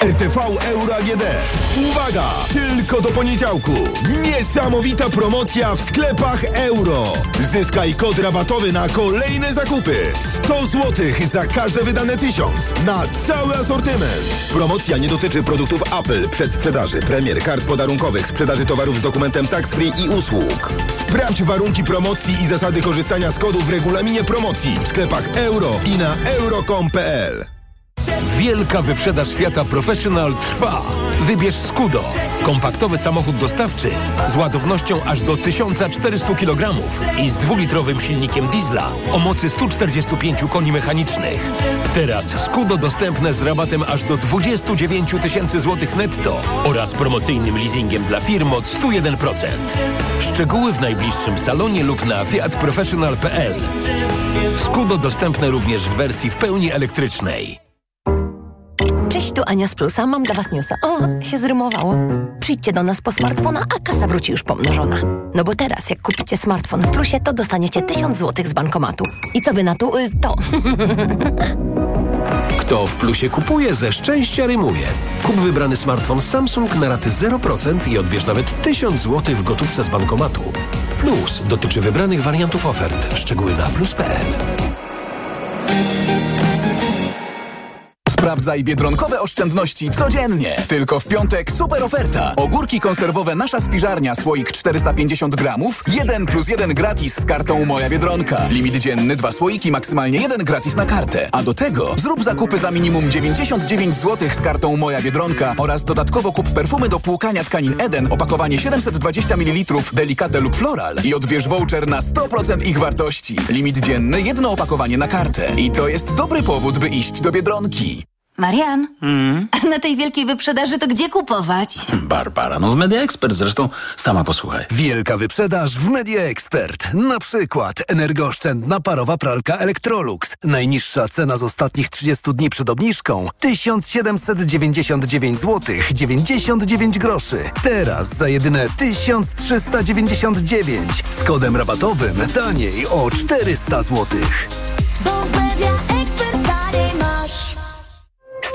RTV Euro AGD. Uwaga! Tylko do poniedziałku. Niesamowita promocja w sklepach euro. Zyskaj kod rabatowy na kolejne zakupy. 100 zł za każde wydane tysiąc. Na cały asortyment. Promocja nie dotyczy produktów Apple, przedsprzedaży, premier, kart podarunkowych, sprzedaży towarów z dokumentem tax free i usług. Sprawdź warunki promocji i zasady korzystania z kodów w regulaminie promocji w sklepach euro i na euro.com.pl. Wielka wyprzedaż Fiata Professional trwa. Wybierz Skudo. Kompaktowy samochód dostawczy z ładownością aż do 1400 kg i z dwulitrowym silnikiem diesla o mocy 145 koni mechanicznych. Teraz Skudo dostępne z rabatem aż do 29 tysięcy złotych netto oraz promocyjnym leasingiem dla firm od 101%. Szczegóły w najbliższym salonie lub na fiatprofessional.pl. Skudo dostępne również w wersji w pełni elektrycznej. Cześć, tu Ania z Plusa. Mam dla Was newsa. O, się zrymowało. Przyjdźcie do nas po smartfona, a kasa wróci już pomnożona. No bo teraz, jak kupicie smartfon w Plusie, to dostaniecie 1000 zł z bankomatu. I co wy na tu? Y, to. Kto w Plusie kupuje, ze szczęścia rymuje. Kup wybrany smartfon Samsung na raty 0% i odbierz nawet 1000 zł w gotówce z bankomatu. Plus dotyczy wybranych wariantów ofert. Szczegóły na plus.pl. Sprawdzaj biedronkowe oszczędności codziennie. Tylko w piątek super oferta. Ogórki konserwowe Nasza Spiżarnia słoik 450 gramów. 1 plus 1 gratis z kartą Moja Biedronka. Limit dzienny, dwa słoiki, maksymalnie jeden gratis na kartę. A do tego zrób zakupy za minimum 99 zł z kartą Moja Biedronka oraz dodatkowo kup perfumy do płukania tkanin Eden, opakowanie 720 ml, delikate lub floral i odbierz voucher na 100% ich wartości. Limit dzienny, jedno opakowanie na kartę. I to jest dobry powód, by iść do Biedronki. Marian, a na tej wielkiej wyprzedaży to gdzie kupować? Barbara, no w Media Expert zresztą sama posłuchaj. Wielka wyprzedaż w Media Expert. Na przykład energooszczędna parowa pralka Electrolux. Najniższa cena z ostatnich 30 dni przed obniżką 1799 zł 99 groszy. Teraz za jedyne 1399 z kodem rabatowym taniej o 400 zł.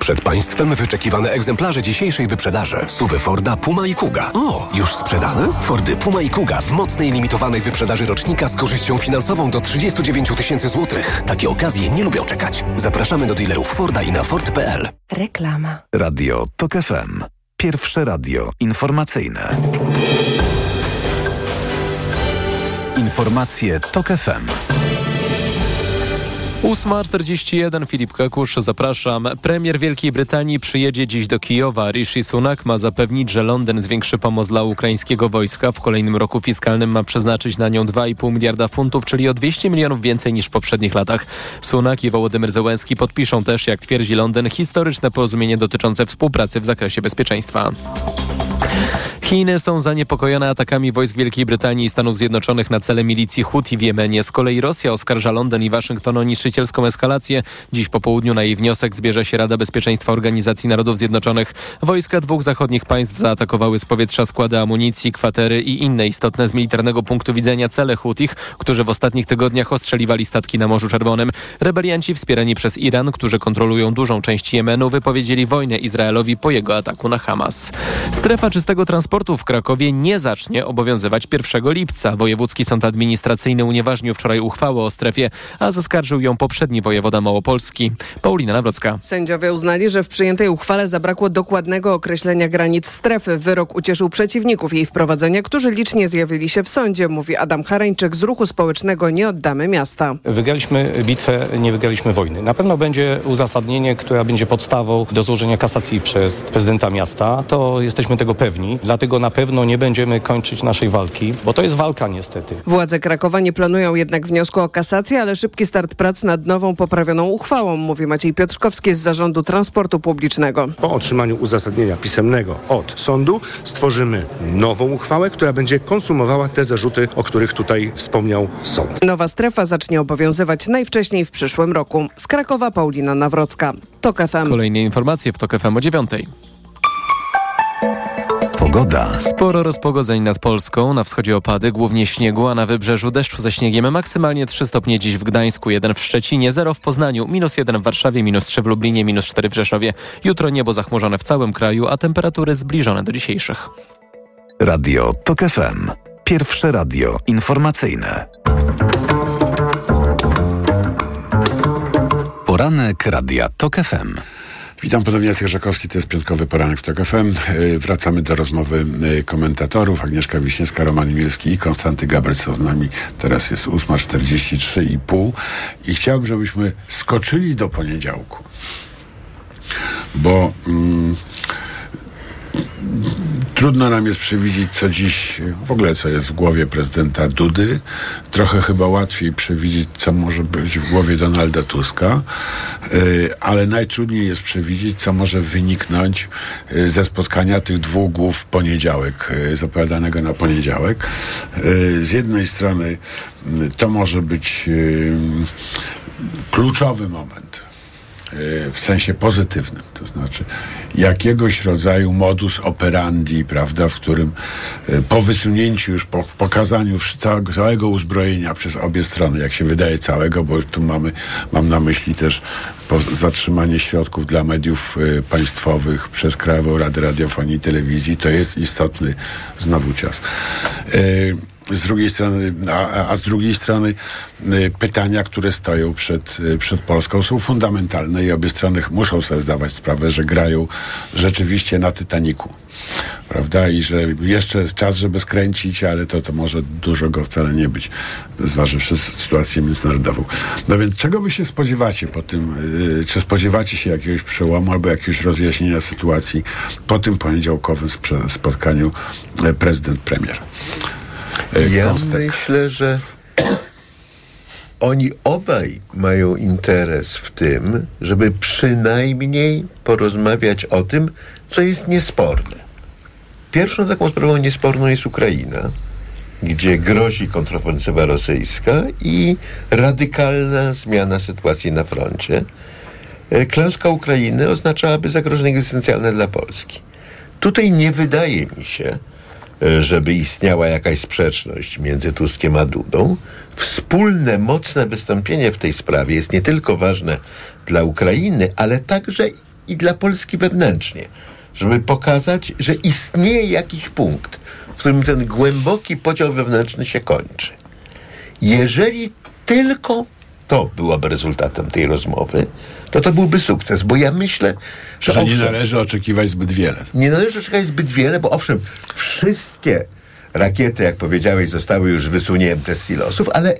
Przed Państwem wyczekiwane egzemplarze dzisiejszej wyprzedaży. Suwy Forda, Puma i Kuga. O, już sprzedane? Fordy Puma i Kuga w mocnej limitowanej wyprzedaży rocznika z korzyścią finansową do 39 tysięcy złotych. Takie okazje nie lubią czekać. Zapraszamy do dealerów Forda i na Ford.pl. Reklama. Radio TOK FM. Pierwsze radio informacyjne. Informacje TOK FM. 8.41 Filip Kakusz, zapraszam. Premier Wielkiej Brytanii przyjedzie dziś do Kijowa. Rishi Sunak ma zapewnić, że Londyn zwiększy pomoc dla ukraińskiego wojska. W kolejnym roku fiskalnym ma przeznaczyć na nią 2,5 miliarda funtów, czyli o 200 milionów więcej niż w poprzednich latach. Sunak i Wołodymyr Zełenski podpiszą też, jak twierdzi Londyn, historyczne porozumienie dotyczące współpracy w zakresie bezpieczeństwa. Chiny są zaniepokojone atakami wojsk Wielkiej Brytanii i Stanów Zjednoczonych na cele milicji Houthi w Jemenie. Z kolei Rosja oskarża Londyn i Waszyngton o niszczycielską eskalację. Dziś po południu na jej wniosek zbierze się Rada Bezpieczeństwa Organizacji Narodów Zjednoczonych. Wojska dwóch zachodnich państw zaatakowały z powietrza składy amunicji, kwatery i inne istotne z militarnego punktu widzenia cele Houthich, którzy w ostatnich tygodniach ostrzeliwali statki na Morzu Czerwonym. Rebelianci wspierani przez Iran, którzy kontrolują dużą część Jemenu, wypowiedzieli wojnę Izraelowi po jego ataku na Hamas. Strefa czystego transportu w Krakowie nie zacznie obowiązywać 1 lipca. Wojewódzki Sąd Administracyjny unieważnił wczoraj uchwałę o strefie, a zaskarżył ją poprzedni wojewoda Małopolski. Paulina Nawrocka. Sędziowie uznali, że w przyjętej uchwale zabrakło dokładnego określenia granic strefy. Wyrok ucieszył przeciwników jej wprowadzenia, którzy licznie zjawili się w sądzie, mówi Adam Hareńczyk z ruchu społecznego Nie oddamy miasta. Wygraliśmy bitwę, nie wygraliśmy wojny. Na pewno będzie uzasadnienie, które będzie podstawą do złożenia kasacji przez prezydenta miasta. To jesteśmy tego pewni. Dlatego tego na pewno nie będziemy kończyć naszej walki, bo to jest walka niestety. Władze Krakowa nie planują jednak wniosku o kasację, ale szybki start prac nad nową poprawioną uchwałą, mówi Maciej Piotrkowski z Zarządu Transportu Publicznego. Po otrzymaniu uzasadnienia pisemnego od sądu stworzymy nową uchwałę, która będzie konsumowała te zarzuty, o których tutaj wspomniał sąd. Nowa strefa zacznie obowiązywać najwcześniej w przyszłym roku. Z Krakowa Paulina Nawrocka. TOK FM. Kolejne informacje w TOK FM o 9. Pogoda. Sporo rozpogodzeń nad Polską. Na wschodzie opady, głównie śniegu, a na wybrzeżu deszczu ze śniegiem. Maksymalnie 3 stopnie dziś w Gdańsku, 1 w Szczecinie, 0 w Poznaniu, minus 1 w Warszawie, minus 3 w Lublinie, minus 4 w Rzeszowie. Jutro niebo zachmurzone w całym kraju, a temperatury zbliżone do dzisiejszych. Radio TOK FM. Pierwsze radio informacyjne. Poranek Radia TOK FM. Witam ponownie, Jacek Żakowski, to jest piątkowy poranek w TOK FM. Yy, Wracamy do rozmowy yy, komentatorów. Agnieszka Wiśniewska, Roman Milski i Konstanty Gabriel są z nami. Teraz jest 8.43,5 i chciałbym, żebyśmy skoczyli do poniedziałku. Bo... Mm, Trudno nam jest przewidzieć, co dziś, w ogóle co jest w głowie prezydenta Dudy. Trochę chyba łatwiej przewidzieć, co może być w głowie Donalda Tuska, yy, ale najtrudniej jest przewidzieć, co może wyniknąć yy, ze spotkania tych dwóch głów w poniedziałek, yy, zapowiadanego na poniedziałek. Z jednej strony to może być kluczowy moment w sensie pozytywnym, to znaczy jakiegoś rodzaju modus operandi, prawda, w którym po wysunięciu już, po pokazaniu całego, całego uzbrojenia przez obie strony, jak się wydaje całego, bo tu mamy, mam na myśli też zatrzymanie środków dla mediów y, państwowych przez Krajową Radę Radiofonii i Telewizji, to jest istotny znowu. Y, z drugiej strony, a, a z drugiej strony y, pytania, które stoją przed, y, przed Polską są fundamentalne i obie strony muszą sobie zdawać sprawę, że grają rzeczywiście na Titaniku. Prawda? I że jeszcze jest czas, żeby skręcić, ale to, to może dużo go wcale nie być, zważywszy sytuację międzynarodową. No więc czego wy się spodziewacie po tym, y, czy spodziewacie się jakiegoś przełomu albo jakiegoś rozjaśnienia sytuacji po tym poniedziałkowym spotkaniu prezydent-premier? Ja Kostek. myślę, że oni obaj mają interes w tym, żeby przynajmniej porozmawiać o tym, co jest niesporne. Pierwszą taką sprawą niesporną jest Ukraina, gdzie grozi kontrofensywa rosyjska i radykalna zmiana sytuacji na froncie. Klęska Ukrainy oznaczałaby zagrożenie egzystencjalne dla Polski. Tutaj nie wydaje mi się, żeby istniała jakaś sprzeczność między Tuskiem a Dudą. Wspólne, mocne wystąpienie w tej sprawie jest nie tylko ważne dla Ukrainy, ale także i dla Polski wewnętrznie, żeby pokazać, że istnieje jakiś punkt, w którym ten głęboki podział wewnętrzny się kończy. Jeżeli tylko to byłoby rezultatem tej rozmowy, to to byłby sukces, bo ja myślę, że, że nie owszem, należy oczekiwać zbyt wiele. nie należy oczekiwać zbyt wiele, bo owszem, wszystkie rakiety, jak powiedziałeś, zostały już wysunięte z silosów, ale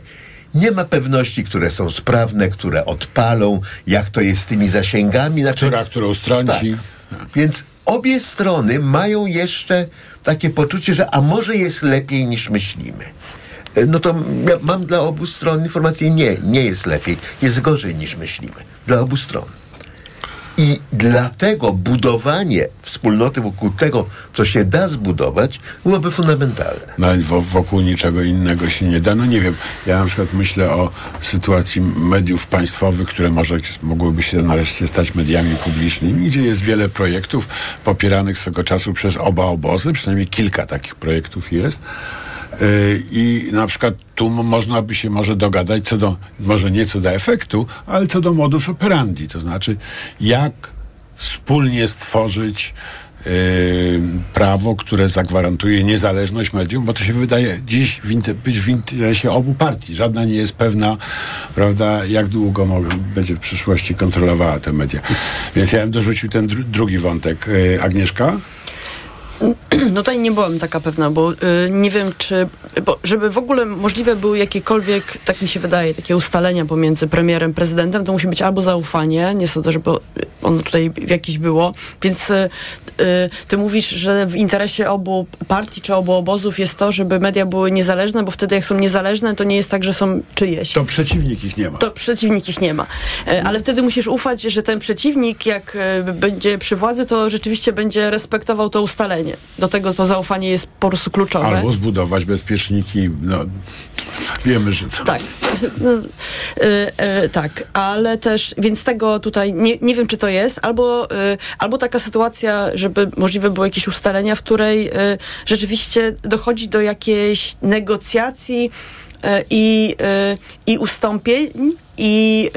nie ma pewności, które są sprawne, które odpalą, jak to jest z tymi zasięgami. Znaczy, Która, którą strąci. Tak. Więc obie strony mają jeszcze takie poczucie, że a może jest lepiej niż myślimy. No to ja mam dla obu stron informację, nie, nie jest lepiej, jest gorzej niż myślimy. Dla obu stron. I dlatego budowanie wspólnoty wokół tego, co się da zbudować, byłoby fundamentalne. Wo- wokół niczego innego się nie da. No nie wiem, ja na przykład myślę o sytuacji mediów państwowych, które może mogłyby się nareszcie stać mediami publicznymi, gdzie jest wiele projektów popieranych swego czasu przez oba obozy, przynajmniej kilka takich projektów jest. Yy, I na przykład tu można by się może dogadać co do, może nie co do efektu, ale co do modus operandi, to znaczy jak wspólnie stworzyć yy, prawo, które zagwarantuje niezależność mediów, bo to się wydaje dziś w być w interesie obu partii. Żadna nie jest pewna, prawda, jak długo mogą, będzie w przyszłości kontrolowała te media. Więc ja bym dorzucił ten dru- drugi wątek. Yy, Agnieszka? No tutaj nie byłam taka pewna, bo y, nie wiem, czy bo żeby w ogóle możliwe były jakiekolwiek, tak mi się wydaje, takie ustalenia pomiędzy premierem, prezydentem, to musi być albo zaufanie, nie sądzę, żeby ono tutaj jakieś było, więc y, ty mówisz, że w interesie obu partii czy obu obozów jest to, żeby media były niezależne, bo wtedy jak są niezależne, to nie jest tak, że są czyjeś. To przeciwnik ich nie ma. To przeciwnik ich nie ma. E, ale wtedy musisz ufać, że ten przeciwnik, jak e, będzie przy władzy, to rzeczywiście będzie respektował to ustalenie. Do tego to zaufanie jest po prostu kluczowe. Albo zbudować bezpieczniki. No, wiemy, że to... Tak. No, y, tak, ale też, więc tego tutaj nie, nie wiem, czy to jest, albo, albo taka sytuacja, żeby możliwe były jakieś ustalenia, w której rzeczywiście dochodzi do jakiejś negocjacji i, i ustąpień i,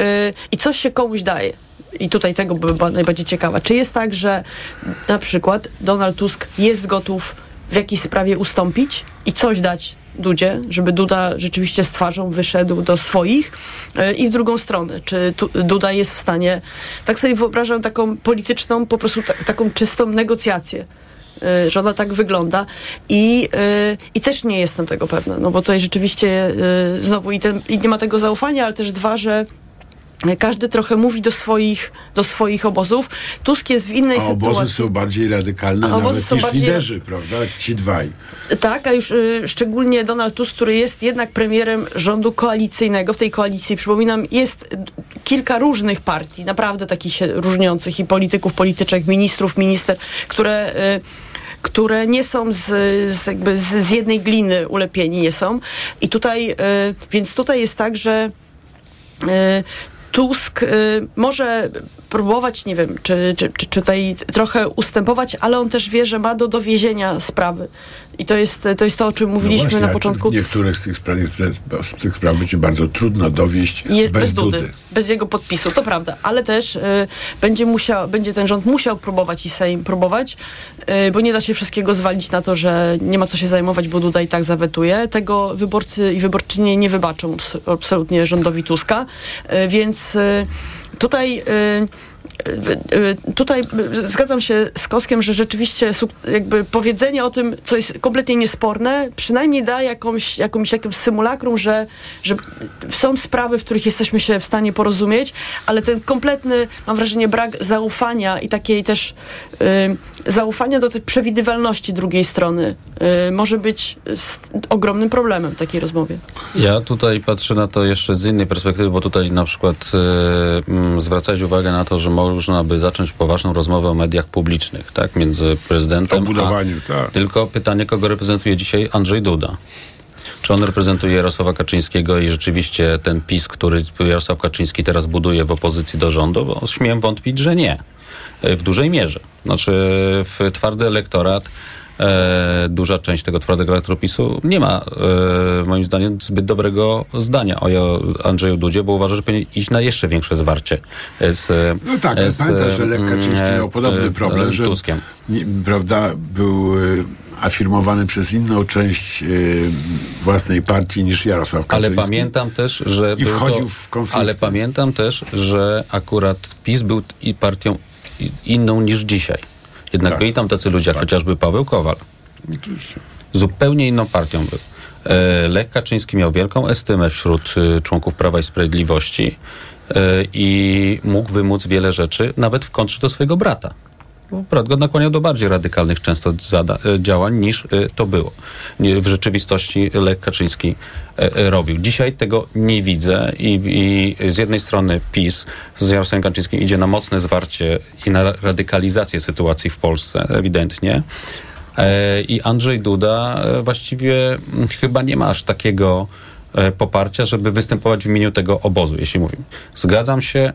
i coś się komuś daje i tutaj tego by była najbardziej ciekawa. Czy jest tak, że na przykład Donald Tusk jest gotów w jakiejś sprawie ustąpić i coś dać Dudzie, żeby Duda rzeczywiście z twarzą wyszedł do swoich yy, i w drugą stronę. Czy tu, Duda jest w stanie, tak sobie wyobrażam taką polityczną, po prostu ta, taką czystą negocjację yy, że ona tak wygląda i, yy, i też nie jestem tego pewna, no bo tutaj rzeczywiście znowu i, ten, i nie ma tego zaufania, ale też dwa, że każdy trochę mówi do swoich, do swoich obozów. Tusk jest w innej a sytuacji. obozy są bardziej radykalne a nawet są niż bardziej... liderzy, prawda? Ci dwaj. Tak, a już y, szczególnie Donald Tusk, który jest jednak premierem rządu koalicyjnego. W tej koalicji, przypominam, jest kilka różnych partii, naprawdę takich się różniących i polityków, polityczek, ministrów, minister, które... Y, które nie są z, z, jakby z, z jednej gliny ulepieni, nie są. I tutaj, y, więc tutaj jest tak, że y, Tusk y, może próbować, nie wiem, czy, czy, czy, tutaj trochę ustępować, ale on też wie, że ma do dowiezienia sprawy. I to jest to, jest to o czym no mówiliśmy no właśnie, na początku. Niektórych z tych, spraw, niektóre z tych spraw będzie bardzo trudno dowieść Je, bez, bez Dudy, Dudy. Bez jego podpisu, to prawda. Ale też y, będzie, musiał, będzie ten rząd musiał próbować i Sejm próbować, y, bo nie da się wszystkiego zwalić na to, że nie ma co się zajmować, bo Duda i tak zawetuje. Tego wyborcy i wyborczynie nie wybaczą absolutnie rządowi Tuska. Y, więc y, tutaj Y, tutaj zgadzam się z Koskiem, że rzeczywiście jakby powiedzenie o tym, co jest kompletnie niesporne, przynajmniej da jakąś, jakąś, jakąś symulakrum, że, że są sprawy, w których jesteśmy się w stanie porozumieć, ale ten kompletny, mam wrażenie, brak zaufania i takiej też y, zaufania do tej przewidywalności drugiej strony y, może być ogromnym problemem w takiej rozmowie. Ja tutaj patrzę na to jeszcze z innej perspektywy, bo tutaj na przykład y, zwracać uwagę na to, że można by zacząć poważną rozmowę o mediach publicznych, tak, między prezydentem o budowaniu, a... Tak. Tylko pytanie, kogo reprezentuje dzisiaj Andrzej Duda. Czy on reprezentuje Jarosława Kaczyńskiego i rzeczywiście ten PiS, który Jarosław Kaczyński teraz buduje w opozycji do rządu? Bo śmiem wątpić, że nie. W dużej mierze. Znaczy, w twardy elektorat e, duża część tego twardego elektropisu nie ma, e, moim zdaniem, zbyt dobrego zdania o Andrzeju Dudzie, bo uważa, że powinien iść na jeszcze większe zwarcie z No tak, z, pamiętasz, że Lech Kaczyński miał podobny e, problem, że Tuskiem. Prawda, był e, afirmowany przez inną część y, własnej partii niż Jarosław Kaczyński. Ale pamiętam też, że I wchodził to, w konflikt. Ale pamiętam też, że akurat PiS był i partią inną niż dzisiaj. Jednak tak. byli tam tacy ludzie, jak tak. chociażby Paweł Kowal. Oczywiście. Zupełnie inną partią był. E, Lech Kaczyński miał wielką estymę wśród e, członków Prawa i Sprawiedliwości e, i mógł wymóc wiele rzeczy, nawet w kontrze do swojego brata. Brat go nakłaniał do bardziej radykalnych często działań niż to było. W rzeczywistości Lech Kaczyński robił. Dzisiaj tego nie widzę i, i z jednej strony PiS z Jarosławem Kaczyńskim idzie na mocne zwarcie i na radykalizację sytuacji w Polsce, ewidentnie. E, I Andrzej Duda e, właściwie chyba nie ma aż takiego e, poparcia, żeby występować w imieniu tego obozu, jeśli mówimy. Zgadzam się,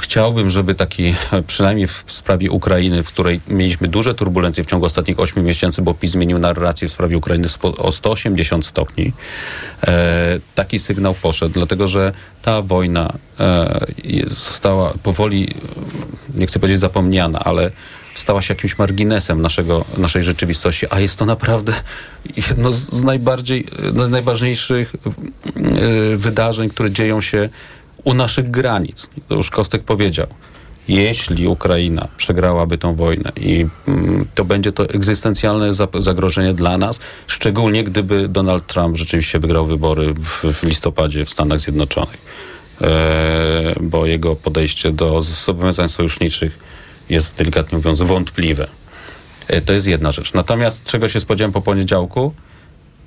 Chciałbym, żeby taki, przynajmniej w sprawie Ukrainy, w której mieliśmy duże turbulencje w ciągu ostatnich 8 miesięcy, bo PiS zmienił narrację w sprawie Ukrainy o 180 stopni, e, taki sygnał poszedł, dlatego że ta wojna e, została powoli, nie chcę powiedzieć zapomniana, ale stała się jakimś marginesem naszego, naszej rzeczywistości, a jest to naprawdę jedno z najbardziej, z najważniejszych e, wydarzeń, które dzieją się u naszych granic. To już Kostek powiedział. jeśli Ukraina przegrałaby tą wojnę i mm, to będzie to egzystencjalne zagrożenie dla nas, szczególnie gdyby Donald Trump rzeczywiście wygrał wybory w, w listopadzie w Stanach Zjednoczonych. E, bo jego podejście do zobowiązań sojuszniczych jest delikatnie mówiąc wątpliwe. E, to jest jedna rzecz. Natomiast czego się spodziewam po poniedziałku?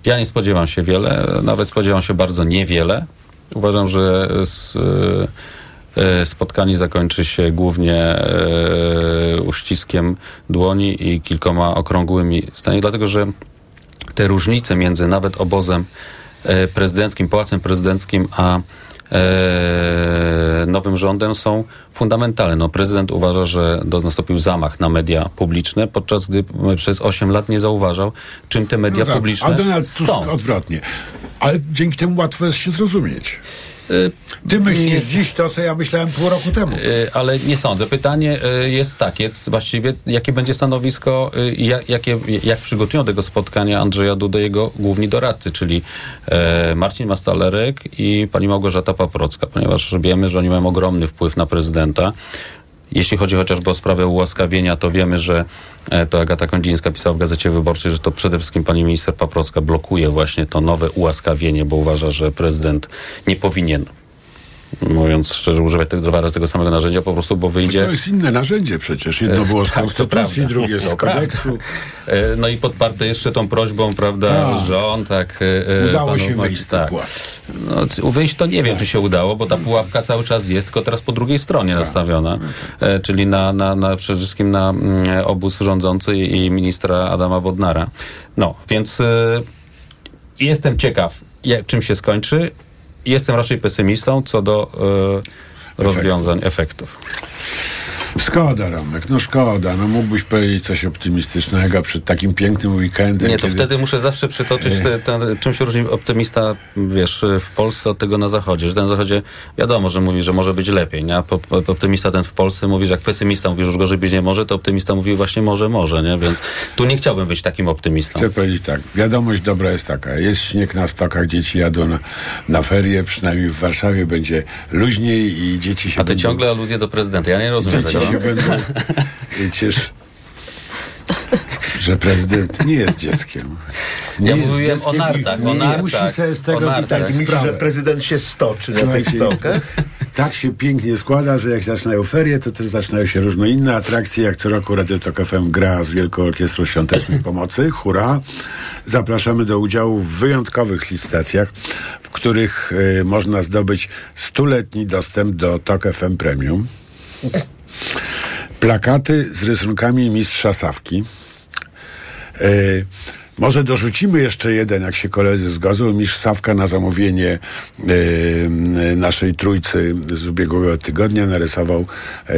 Ja nie spodziewam się wiele, nawet spodziewam się bardzo niewiele. Uważam, że z, e, spotkanie zakończy się głównie e, uściskiem dłoni i kilkoma okrągłymi stanie, dlatego że te różnice między nawet obozem e, prezydenckim, pałacem prezydenckim, a e, nowym rządem są fundamentalne. No, prezydent uważa, że nastąpił zamach na media publiczne, podczas gdy przez 8 lat nie zauważał, czym te media no tak, publiczne a Donald Tusk są. odwrotnie. Ale dzięki temu łatwo jest się zrozumieć. Y, Ty myślisz dziś to, co ja myślałem pół roku temu. Y, ale nie sądzę. Pytanie y, jest takie, właściwie jakie będzie stanowisko, jak, jakie, jak przygotują tego spotkania Andrzeja Duda jego główni doradcy, czyli e, Marcin Mastalerek i pani Małgorzata Paprocka, ponieważ wiemy, że oni mają ogromny wpływ na prezydenta. Jeśli chodzi chociażby o sprawę ułaskawienia, to wiemy, że e, to Agata Kondzińska pisała w Gazecie Wyborczej, że to przede wszystkim pani minister Paprocka blokuje właśnie to nowe ułaskawienie, bo uważa, że prezydent nie powinien mówiąc szczerze, używać tego dwa razy tego samego narzędzia, po prostu, bo wyjdzie... To jest inne narzędzie przecież. Jedno było z Tak, konstytucji, drugie z To kodeksu. E, No i podparte jeszcze tą prośbą, prawda, Tak. żon, tak... e, Udało się panu- wyjść z tej tak. No, wyjść to nie wiem, czy się udało, bo ta pułapka cały czas jest, tylko teraz po drugiej stronie nastawiona, e, czyli na, na, na przede wszystkim na mm, obóz rządzący i ministra Adama Bodnara. No, więc e, jestem ciekaw, jak, czym się skończy. Jestem raczej pesymistą co do e, rozwiązań, efektów. Szkoda, Romek, no szkoda. No mógłbyś powiedzieć coś optymistycznego przed takim pięknym weekendem. Nie, to kiedy... wtedy muszę zawsze przytoczyć, te, czym się różni optymista, wiesz, w Polsce od tego na Zachodzie. Że ten na Zachodzie wiadomo, że mówi, że może być lepiej, nie? A optymista ten w Polsce mówi, że jak pesymista mówi, że już gorzej być nie może, to optymista mówi właśnie może, może, nie? Więc tu nie chciałbym być takim optymistą. Chcę powiedzieć tak, wiadomość dobra jest taka, jest śnieg na stokach, dzieci jadą na, na ferie, przynajmniej w Warszawie będzie luźniej i dzieci się A ty będą... ciągle aluzje do prezydenta. Ja nie rozumiem Dzieci tego. Się będą ciesz, że prezydent nie jest dzieckiem. Ja jest mówiłem dzieckiem o nartach, i o nie nartach, musi sobie z tego nartach. sprawę. że prezydent się stoczy na tych Słuchajcie, stokach? Tak się pięknie składa, że jak zaczynają ferie, to też zaczynają się różne inne atrakcje. Jak co roku Radio Tok FM gra z Wielką Orkiestrą Świątecznej Pomocy. Hurra! Zapraszamy do udziału w wyjątkowych licytacjach, w których y, można zdobyć stuletni dostęp do Tok FM Premium. Plakaty z rysunkami mistrza Sawki. E, może dorzucimy jeszcze jeden, jak się koledzy zgodzą. Mistrz Sawka na zamówienie e, naszej trójcy z ubiegłego tygodnia narysował e,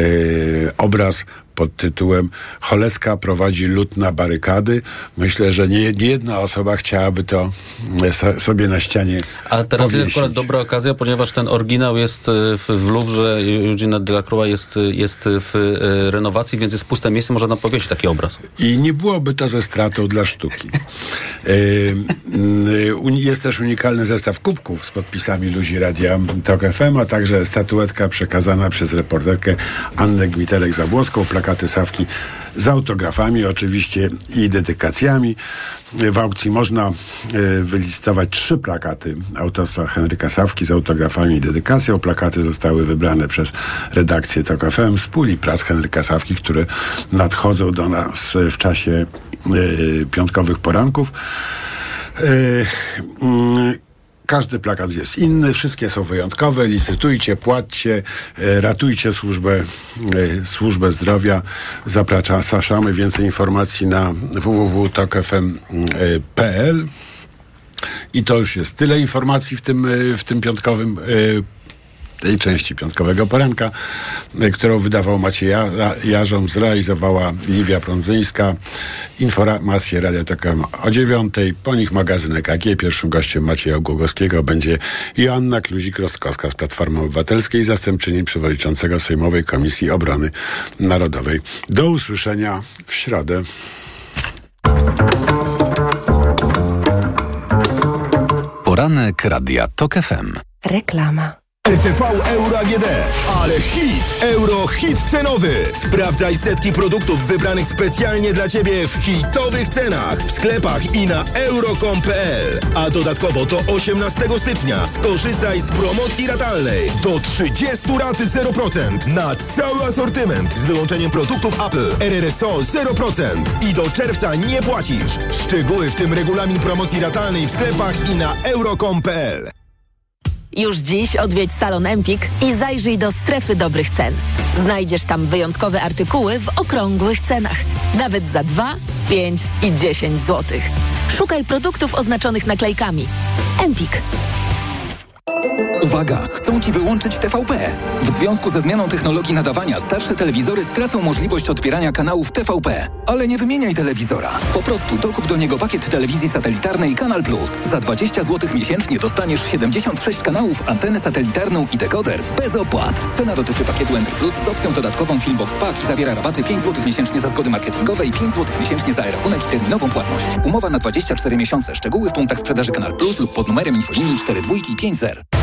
obraz pod tytułem Cholecka prowadzi lud na barykady. Myślę, że nie, nie jedna osoba chciałaby to e, so, sobie na ścianie A teraz jest powiesić. akurat dobra okazja, ponieważ ten oryginał jest e, w, w Louvre, Eugene Delacroix jest, jest w e, renowacji, więc jest puste miejsce, można tam powiesić taki obraz. I nie byłoby to ze stratą dla sztuki. Uni- Jest też unikalny zestaw kubków z podpisami ludzi Radia Tok FM, a także statuetka przekazana przez reporterkę Annę Gmiterek-Zabłoską, plakaty Sawki z autografami oczywiście i dedykacjami. W aukcji można yy, wylistować trzy plakaty autorstwa Henryka Sawki z autografami i dedykacją. Plakaty zostały wybrane przez redakcję Tok FM z puli prac Henryka Sawki, które nadchodzą do nas w czasie yy, piątkowych poranków. Yy, mm, każdy plakat jest inny, wszystkie są wyjątkowe. Licytujcie, płaccie, e, ratujcie służbę, e, służbę zdrowia. Zapraszamy więcej informacji na www.tokfm.pl i to już jest tyle informacji w tym, e, w tym piątkowym tej części piątkowego poranka, e, którą wydawał Maciej Ja- Jarząb, zrealizowała Liwia Prądzyńska. Informacje Radia Tok FM o dziewiątej, po nich magazyn EKG. Pierwszym gościem Macieja Głogowskiego będzie Joanna Kluzik-Rostkowska z Platformy Obywatelskiej, zastępczyni przewodniczącego Sejmowej Komisji Obrony Narodowej. Do usłyszenia w środę. Poranek Radia TOK FM. Reklama. RTV Euro AGD. Ale hit! Euro hit cenowy. Sprawdzaj setki produktów wybranych specjalnie dla Ciebie w hitowych cenach w sklepach i na euro.com.pl. A dodatkowo do 18 stycznia skorzystaj z promocji ratalnej do 30 raty 0% na cały asortyment z wyłączeniem produktów Apple. RRSO 0% i do czerwca nie płacisz. Szczegóły w tym regulamin promocji ratalnej w sklepach i na euro.com.pl. Już dziś odwiedź salon Empik i zajrzyj do strefy dobrych cen. Znajdziesz tam wyjątkowe artykuły w okrągłych cenach. Nawet za 2, 5 i 10 zł. Szukaj produktów oznaczonych naklejkami. Empik. Uwaga! Chcą Ci wyłączyć TVP. W związku ze zmianą technologii nadawania starsze telewizory stracą możliwość odbierania kanałów TVP. Ale nie wymieniaj telewizora. Po prostu dokup do niego pakiet telewizji satelitarnej Kanal Plus. Za 20 zł miesięcznie dostaniesz 76 kanałów, antenę satelitarną i dekoder bez opłat. Cena dotyczy pakietu Enter Plus z opcją dodatkową Filmbox Pack i zawiera rabaty 5 zł miesięcznie za zgody marketingowe i 5 zł miesięcznie za rachunek i terminową płatność. Umowa na 24 miesiące. Szczegóły w punktach sprzedaży Kanal Plus lub pod numerem infolinii 42 i 50.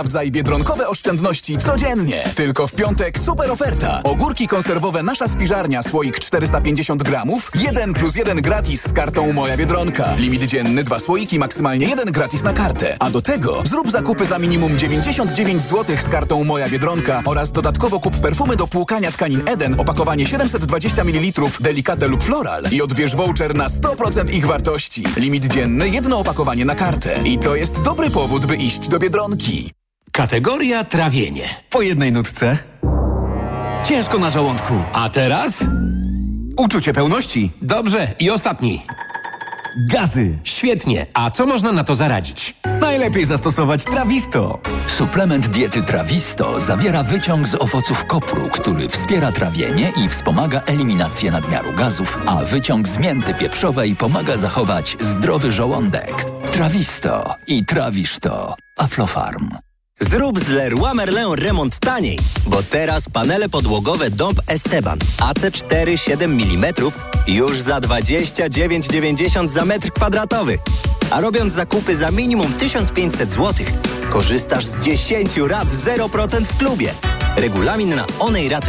Sprawdzaj biedronkowe oszczędności codziennie. Tylko w piątek super oferta. Ogórki konserwowe Nasza Spiżarnia, słoik 450 gramów, 1 plus 1 gratis z kartą Moja Biedronka. Limit dzienny, dwa słoiki, maksymalnie jeden gratis na kartę. A do tego zrób zakupy za minimum 99 zł z kartą Moja Biedronka oraz dodatkowo kup perfumy do płukania tkanin Eden, opakowanie 720 ml, delikate lub floral i odbierz voucher na 100% ich wartości. Limit dzienny, jedno opakowanie na kartę. I to jest dobry powód, by iść do Biedronki. Kategoria trawienie. Po jednej nutce. Ciężko na żołądku. A teraz? Uczucie pełności. Dobrze. I ostatni. Gazy. Świetnie. A co można na to zaradzić? Najlepiej zastosować Trawisto. Suplement diety Trawisto zawiera wyciąg z owoców kopru, który wspiera trawienie i wspomaga eliminację nadmiaru gazów, a wyciąg z mięty pieprzowej pomaga zachować zdrowy żołądek. Trawisto i trawisz to. Aflofarm. Zrób z Leroy Merlin remont taniej, bo teraz panele podłogowe Dąb Esteban AC4 7 mm już za 29,90 za metr kwadratowy. A robiąc zakupy za minimum 1500 zł, korzystasz z 10 rat 0% w klubie. Regulamin na onejraty